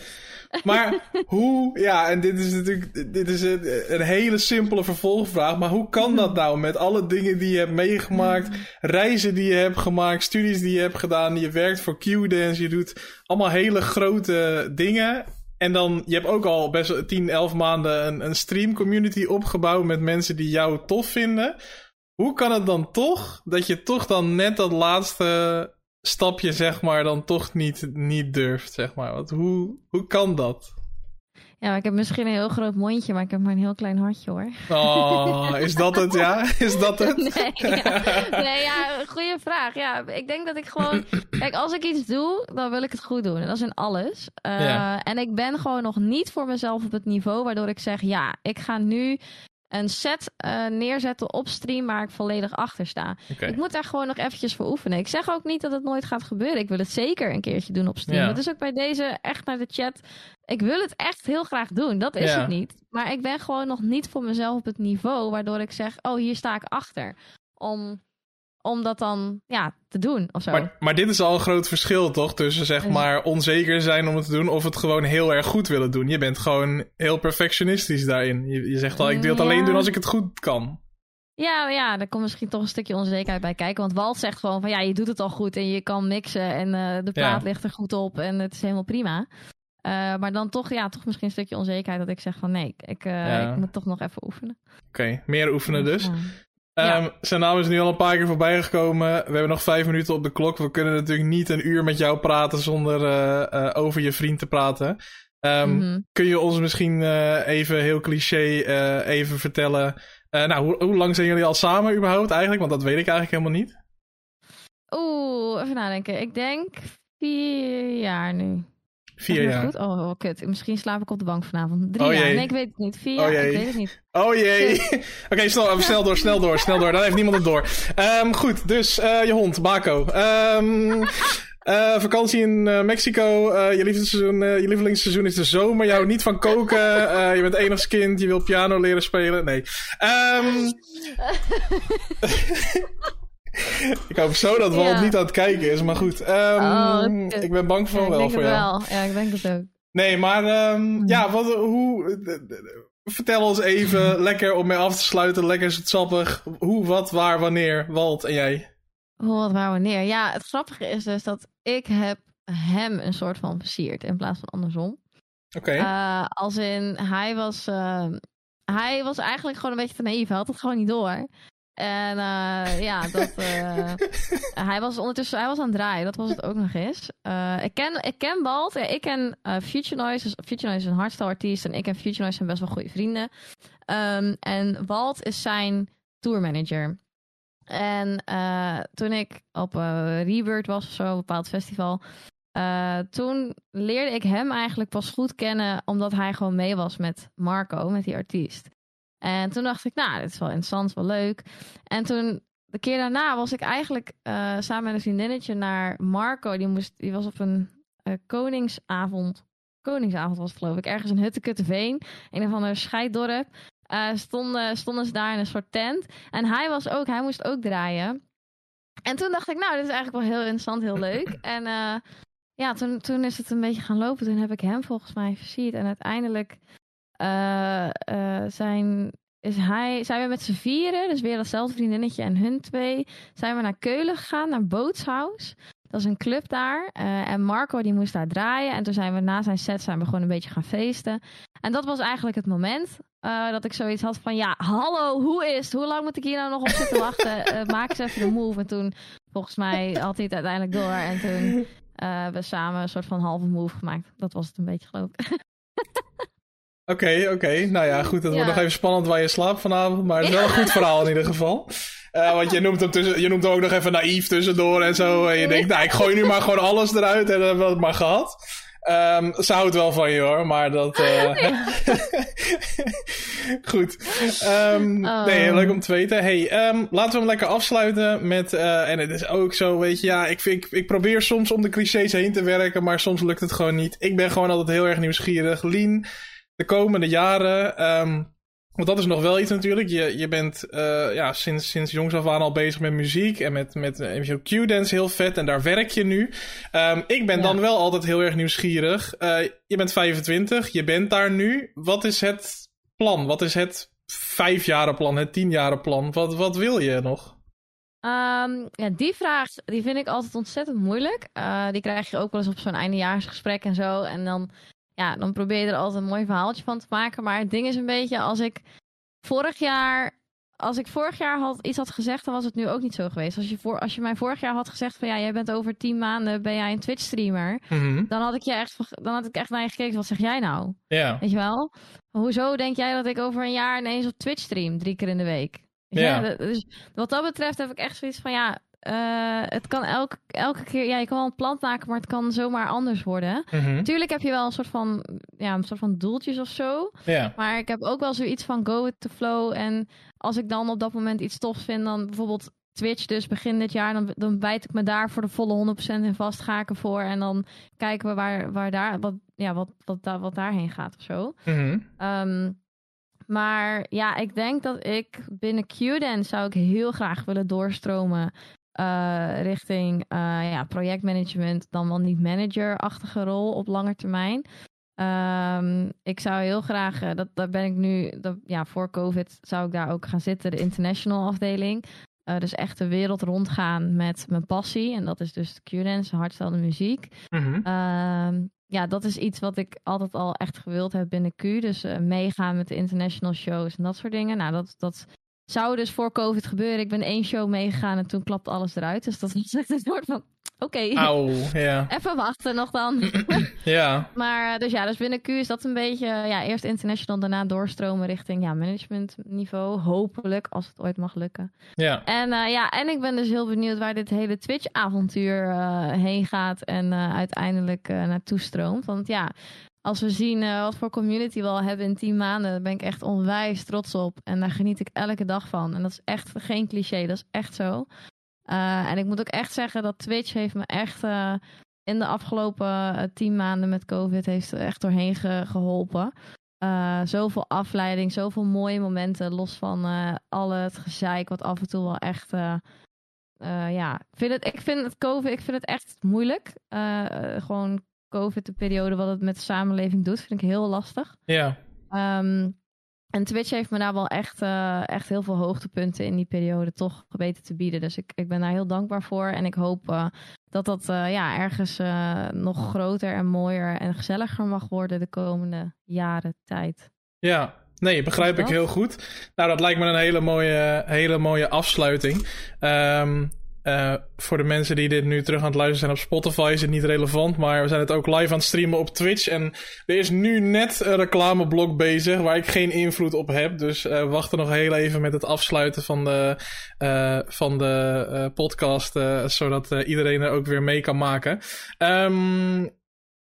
Maar hoe, ja, en dit is natuurlijk dit is een, een hele simpele vervolgvraag, maar hoe kan dat nou met alle dingen die je hebt meegemaakt, reizen die je hebt gemaakt, studies die je hebt gedaan, je werkt voor Q-Dance, je doet allemaal hele grote dingen. En dan, je hebt ook al best wel 10, 11 maanden een, een stream community opgebouwd met mensen die jou tof vinden. Hoe kan het dan toch dat je toch dan net dat laatste stapje, zeg maar, dan toch niet, niet durft, zeg maar. Want hoe, hoe kan dat?
Ja, maar ik heb misschien een heel groot mondje, maar ik heb maar een heel klein hartje hoor.
Oh, is dat het, ja? Is dat het?
Nee, ja, nee, ja goede vraag. Ja, ik denk dat ik gewoon... Kijk, als ik iets doe, dan wil ik het goed doen. En dat is in alles. Uh,
Ja.
En ik ben gewoon nog niet voor mezelf op het niveau waardoor ik zeg... Ja, ik ga nu een set eh, neerzetten op stream waar ik volledig achter sta. Ik moet daar gewoon nog eventjes voor oefenen. Ik zeg ook niet dat het nooit gaat gebeuren. Ik wil het zeker een keertje doen op stream.
Ja.
Dat is ook bij deze echt naar de chat. Ik wil het echt heel graag doen. Dat is
Ja.
het niet. Maar ik ben gewoon nog niet voor mezelf op het niveau waardoor ik zeg: Oh, hier sta ik achter. Om, om dat dan ja, te doen of zo.
Maar, maar dit is al een groot verschil, toch? Tussen zeg maar onzeker zijn om het te doen of het gewoon heel erg goed willen doen. Je bent gewoon heel perfectionistisch daarin. Je, je zegt al, ik wil het
Ja.
alleen doen als ik het goed kan.
Ja, ja, er komt misschien toch een stukje onzekerheid bij kijken. Want Walt zegt gewoon van ja, je doet het al goed en je kan mixen en eh, de plaat
Ja.
ligt er goed op en het is helemaal prima. Eh, maar dan toch, ja, toch misschien een stukje onzekerheid dat ik zeg van nee, ik, eh,
Ja.
ik moet toch nog even oefenen.
Oké, meer oefenen dus.
Ja.
Ehm, Zijn naam is nu al een paar keer voorbij gekomen. We hebben nog vijf minuten op de klok. We kunnen natuurlijk niet een uur met jou praten zonder eh, eh, over je vriend te praten. Ehm,
Mhm.
Kun je ons misschien eh, even heel cliché even vertellen... nou, hoe, hoe lang zijn jullie al samen überhaupt eigenlijk? Want dat weet ik eigenlijk helemaal niet.
Oeh, even nadenken. Ik denk vier jaar nu.
Vier jaar.
Goed? Oh, oh, kut. Misschien slaap ik op de bank vanavond. Drie
Oh,
jaar. Nee, ik weet het niet. Vier
Oh,
jaar? Ik weet het niet.
Oh jee. Oké, snel, snel door, snel door, snel door. Dan heeft niemand het door. Ehm, goed, dus eh, je hond, Baco. Ehm, eh, vakantie in eh, Mexico. Je, lievelingsseizoen, je lievelingsseizoen is de zomer. Houdt niet van koken. Je bent enigskind. Je wil piano leren spelen. Nee. Ehm, ik hoop zo dat Walt
Ja.
niet aan het kijken is. Maar goed. Ehm,
Oh,
ik ben bang
Ja, ik
wel
denk
voor
het
jou.
wel. Ja, ik denk het ook.
Nee, maar ehm,
Hmm.
ja, wat, hoe... Vertel ons even, lekker om mee af te sluiten, lekker sappig. Hoe, wat, waar, wanneer, Walt en jij.
Hoe, wat, waar, wanneer. Ja, het grappige is dus dat ik heb hem een soort van versierd in plaats van andersom.
Oké.
Eh, als in, hij was, eh, hij was eigenlijk gewoon een beetje te naïef. Hij had het gewoon niet door. En eh, ja, dat, eh, hij was ondertussen hij was aan het draaien. Dat was het ook nog eens. Eh, ik, ken, ik ken Walt. Ja, ik ken Future Noise. Dus Future Noise is een hardstyle artiest. En ik en Future Noise zijn best wel goede vrienden. Ehm, en Walt is zijn tourmanager. En toen ik op Rebirth was of zo, een bepaald festival. toen leerde ik hem eigenlijk pas goed kennen. Omdat hij gewoon mee was met Marco, met die artiest. En toen dacht ik, nou, dit is wel interessant, wel leuk. En toen, de keer daarna, was ik eigenlijk eh, samen met een vriendinnetje naar Marco. Die, moest, die was op een eh, koningsavond. Koningsavond was het geloof ik. Ergens in Huttekutteveen. Een of ander scheiddorp. Eh, stonden, stonden ze daar in een soort tent. En hij was ook, hij moest ook draaien. En toen dacht ik, nou, dit is eigenlijk wel heel interessant, heel leuk. En ja, toen, toen is het een beetje gaan lopen. Toen heb ik hem volgens mij versierd. En uiteindelijk eh, eh, zijn, is hij, zijn we met z'n vieren, dus weer datzelfde vriendinnetje en hun twee, zijn we naar Keulen gegaan, naar Bootshaus. Dat is een club daar. Eh, en Marco die moest daar draaien. En toen zijn we na zijn set zijn we gewoon een beetje gaan feesten. En dat was eigenlijk het moment dat ik zoiets had van... Ja, hallo, hoe is het? Hoe lang moet ik hier nou nog op zitten wachten? Maak eens even de move. En toen, volgens mij, had hij het uiteindelijk door. En toen hebben we samen een soort van halve move gemaakt. Dat was het een beetje, geloof ik.
Oké, oké. Nou ja, goed. Het
Ja.
wordt nog even spannend waar je slaapt vanavond. Maar het is wel een goed verhaal in ieder geval. Eh, want je noemt, hem tussen, je noemt hem ook nog even naïef tussendoor en zo. En je denkt, nou, ik gooi nu maar gewoon alles eruit en dan hebben we het maar gehad. Ehm ze houdt wel van je hoor, maar dat. eh, Goed. Ehm,
Oh.
Nee, leuk om te weten. Hey, ehm, laten we hem lekker afsluiten met. eh, en het is ook zo, weet je, ja, ik, vind- ik, ik probeer soms om de clichés heen te werken, maar soms lukt het gewoon niet. Ik ben gewoon altijd heel erg nieuwsgierig. Lien, de komende jaren. ehm, want dat is nog wel iets natuurlijk. Je, je bent eh, ja, sinds, sinds jongs af aan al bezig met muziek en met, met Q-dance heel vet. En daar werk je nu. Ehm, ik ben
Ja.
dan wel altijd heel erg nieuwsgierig. Eh, je bent 25, je bent daar nu. Wat is het plan? Wat is het vijfjarenplan, het tienjarenplan? Wat, wat wil je nog?
Ehm, ja, die vraag die vind ik altijd ontzettend moeilijk. Eh, die krijg je ook wel eens op zo'n eindejaarsgesprek en zo. En dan, ja, dan probeer je er altijd een mooi verhaaltje van te maken. Maar het ding is een beetje, als ik vorig jaar als ik vorig jaar had, iets had gezegd, dan was het nu ook niet zo geweest. Als je, voor, als je mij vorig jaar had gezegd van ja, jij bent over tien maanden ben jij een Twitch streamer,
Mhm.
dan had ik je echt, dan had ik echt naar je gekeken. Wat zeg jij nou?
Ja.
Weet je wel? Hoezo denk jij dat ik over een jaar ineens op Twitch stream, drie keer in de week?
Ja.
Dat- Dus wat dat betreft heb ik echt zoiets van ja, eh, het kan elke, elke keer, ja, je kan wel een plan maken, maar het kan zomaar anders worden.
Mhm.
Natuurlijk heb je wel een soort van, ja, een soort van doeltjes of zo.
Ja.
Maar ik heb ook wel zoiets van go with the flow. En als ik dan op dat moment iets tofs vind, dan bijvoorbeeld Twitch dus begin dit jaar, dan, dan bijt ik me daar voor de volle 100% in vast, ga ik ervoor. En dan kijken we waar, waar daar, wat, ja, wat, wat, daar wat daarheen gaat of zo.
Mhm.
Ehm, maar ja, ik denk dat ik binnen Qden zou ik heel graag willen doorstromen eh, richting eh, ja, projectmanagement, dan wel niet manager-achtige rol op lange termijn. Ehm, ik zou heel graag, eh, dat, daar ben ik nu, dat, ja, voor COVID zou ik daar ook gaan zitten, de international afdeling. Dus echt de wereld rondgaan met mijn passie. En dat is dus Q-dance, hardstelde muziek.
Mhm.
Ehm, ja, dat is iets wat ik altijd al echt gewild heb binnen Q. Dus meegaan met de international shows en dat soort dingen. Nou, dat, dat zou dus voor COVID gebeuren. Ik ben één show meegegaan en toen klapt alles eruit. Dus dat was echt een soort van, oké,
Auw, ja.
even wachten nog dan.
Ja.
maar eh, dus ja, dus binnen Q is dat een beetje, eh, ja, eerst international, daarna doorstromen richting ja, managementniveau. Hopelijk, als het ooit mag lukken.
Ja.
En eh, ja, en ik ben dus heel benieuwd waar dit hele Twitch-avontuur heen gaat en uiteindelijk naartoe stroomt. Want ja, als we zien eh, wat voor community we al hebben in 10 maanden, daar ben ik echt onwijs trots op. En daar geniet ik elke dag van. En dat is echt geen cliché, dat is echt zo. Eh, en ik moet ook echt zeggen dat Twitch heeft me echt eh, in de afgelopen eh, 10 maanden met COVID heeft echt doorheen ge- geholpen. Eh, zoveel afleiding, zoveel mooie momenten, los van al het gezeik, wat af en toe wel echt. ja, ik vind, het, ik vind het COVID, ik vind het echt moeilijk. Gewoon COVID, de periode, wat het met de samenleving doet, vind ik heel lastig.
Ja.
Ehm, en Twitch heeft me daar wel echt, eh, echt heel veel hoogtepunten in die periode toch weten te bieden. Dus ik, ik ben daar heel dankbaar voor. En ik hoop eh, dat dat eh, ja, ergens nog groter en mooier en gezelliger mag worden de komende jaren tijd.
Ja, nee, begrijp ik heel goed. Nou, dat lijkt me een hele mooie, hele mooie afsluiting. Ehm, eh, voor de mensen die dit nu terug aan het luisteren zijn op Spotify is het niet relevant, maar we zijn het ook live aan het streamen op Twitch. En er is nu net een reclameblok bezig waar ik geen invloed op heb. Dus eh wachten nog heel even met het afsluiten van de, eh, van de podcast, zodat iedereen er ook weer mee kan maken. Ehm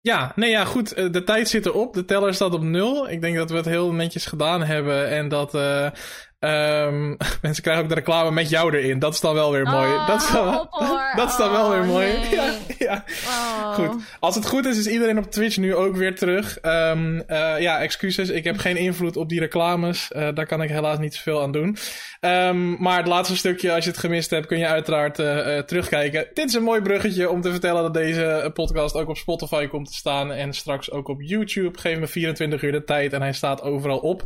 ja, nee, ja, goed. De tijd zit erop. De teller staat op nul. Ik denk dat we het heel netjes gedaan hebben. En dat eh, ehm, mensen krijgen ook de reclame met jou erin. Dat is dan wel weer mooi.
Oh,
dat, is dan, dat is dan wel weer
Oh,
mooi.
nee.
Ja, ja.
Oh.
Goed. Als het goed is, is iedereen op Twitch nu ook weer terug. Ehm, eh, ja, excuses. Ik heb geen invloed op die reclames. Eh, daar kan ik helaas niet zoveel aan doen. Ehm, maar het laatste stukje, als je het gemist hebt, kun je uiteraard eh, terugkijken. Dit is een mooi bruggetje om te vertellen dat deze podcast ook op Spotify komt te staan. En straks ook op YouTube. Geef me 24 uur de tijd en hij staat overal op.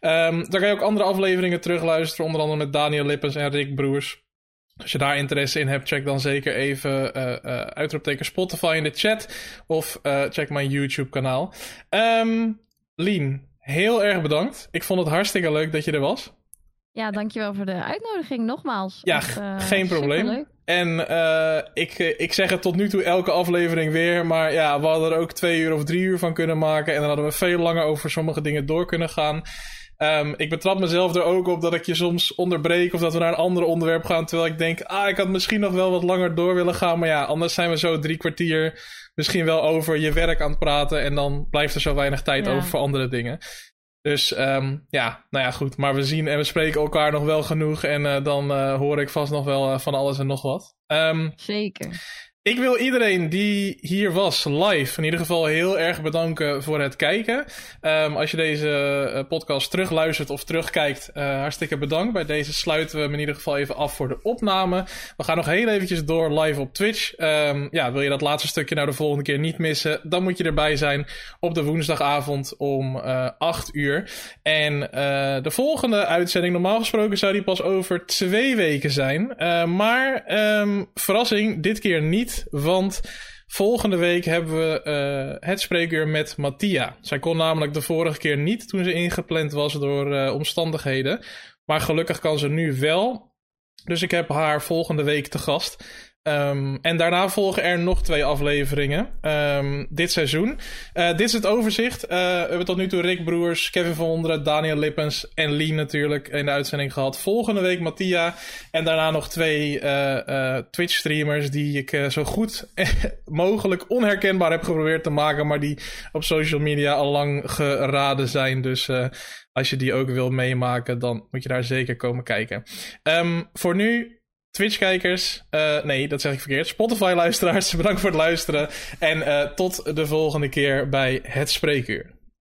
Daar kan je ook andere afleveringen terugluisteren. Onder andere met Daniel Lippens en Rick Broers. Als je daar interesse in hebt, check dan zeker even eh eh uitroepteken Spotify in de chat. Of eh, check mijn YouTube kanaal. Ehm Lien, heel erg bedankt. Ik vond het hartstikke leuk dat je er was.
Ja, dankjewel voor de uitnodiging nogmaals.
Ja, geen probleem. En ik, ik zeg het tot nu toe elke aflevering weer. Maar ja, we hadden er ook twee uur of drie uur van kunnen maken. En dan hadden we veel langer over sommige dingen door kunnen gaan. Ehm, ik betrap mezelf er ook op dat ik je soms onderbreek. Of dat we naar een ander onderwerp gaan. Terwijl ik denk, ah, ik had misschien nog wel wat langer door willen gaan. Maar ja, anders zijn we zo drie kwartier misschien wel over je werk aan het praten. En dan blijft er zo weinig tijd
Ja.
over voor andere dingen. Dus ehm, ja, nou ja, goed. Maar we zien en we spreken elkaar nog wel genoeg. En eh, dan eh, hoor ik vast nog wel eh, van alles en nog wat. Ehm,
Zeker.
Ik wil iedereen die hier was, live, in ieder geval heel erg bedanken voor het kijken. Ehm, als je deze eh, podcast terugluistert of terugkijkt, eh, hartstikke bedankt. Bij deze sluiten we hem in ieder geval even af voor de opname. We gaan nog heel eventjes door live op Twitch. Ehm, ja, wil je dat laatste stukje nou de volgende keer niet missen, dan moet je erbij zijn op de woensdagavond om eh 8 uur. En de volgende uitzending, normaal gesproken zou die pas over twee weken zijn. Maar ehm, verrassing, dit keer niet. Want volgende week hebben we eh, het spreekuur met Mattia. Zij kon namelijk de vorige keer niet toen ze ingepland was door eh, omstandigheden. Maar gelukkig kan ze nu wel. Dus ik heb haar volgende week te gast. Um, en daarna volgen er nog twee afleveringen um, dit seizoen. Uh, dit is het overzicht. Uh, we hebben tot nu toe Rick Broers, Kevin van Onderen, Daniel Lippens en Lee natuurlijk in de uitzending gehad. Volgende week Mattia. En daarna nog twee uh, Twitch-streamers die ik zo goed mogelijk onherkenbaar heb geprobeerd te maken. Maar die op social media al lang geraden zijn. Dus als je die ook wil meemaken, dan moet je daar zeker komen kijken. Um, voor nu Twitch-kijkers, uh, nee, dat zeg ik verkeerd. Spotify-luisteraars, bedankt voor het luisteren. En uh, tot de volgende keer bij Het Spreekuur.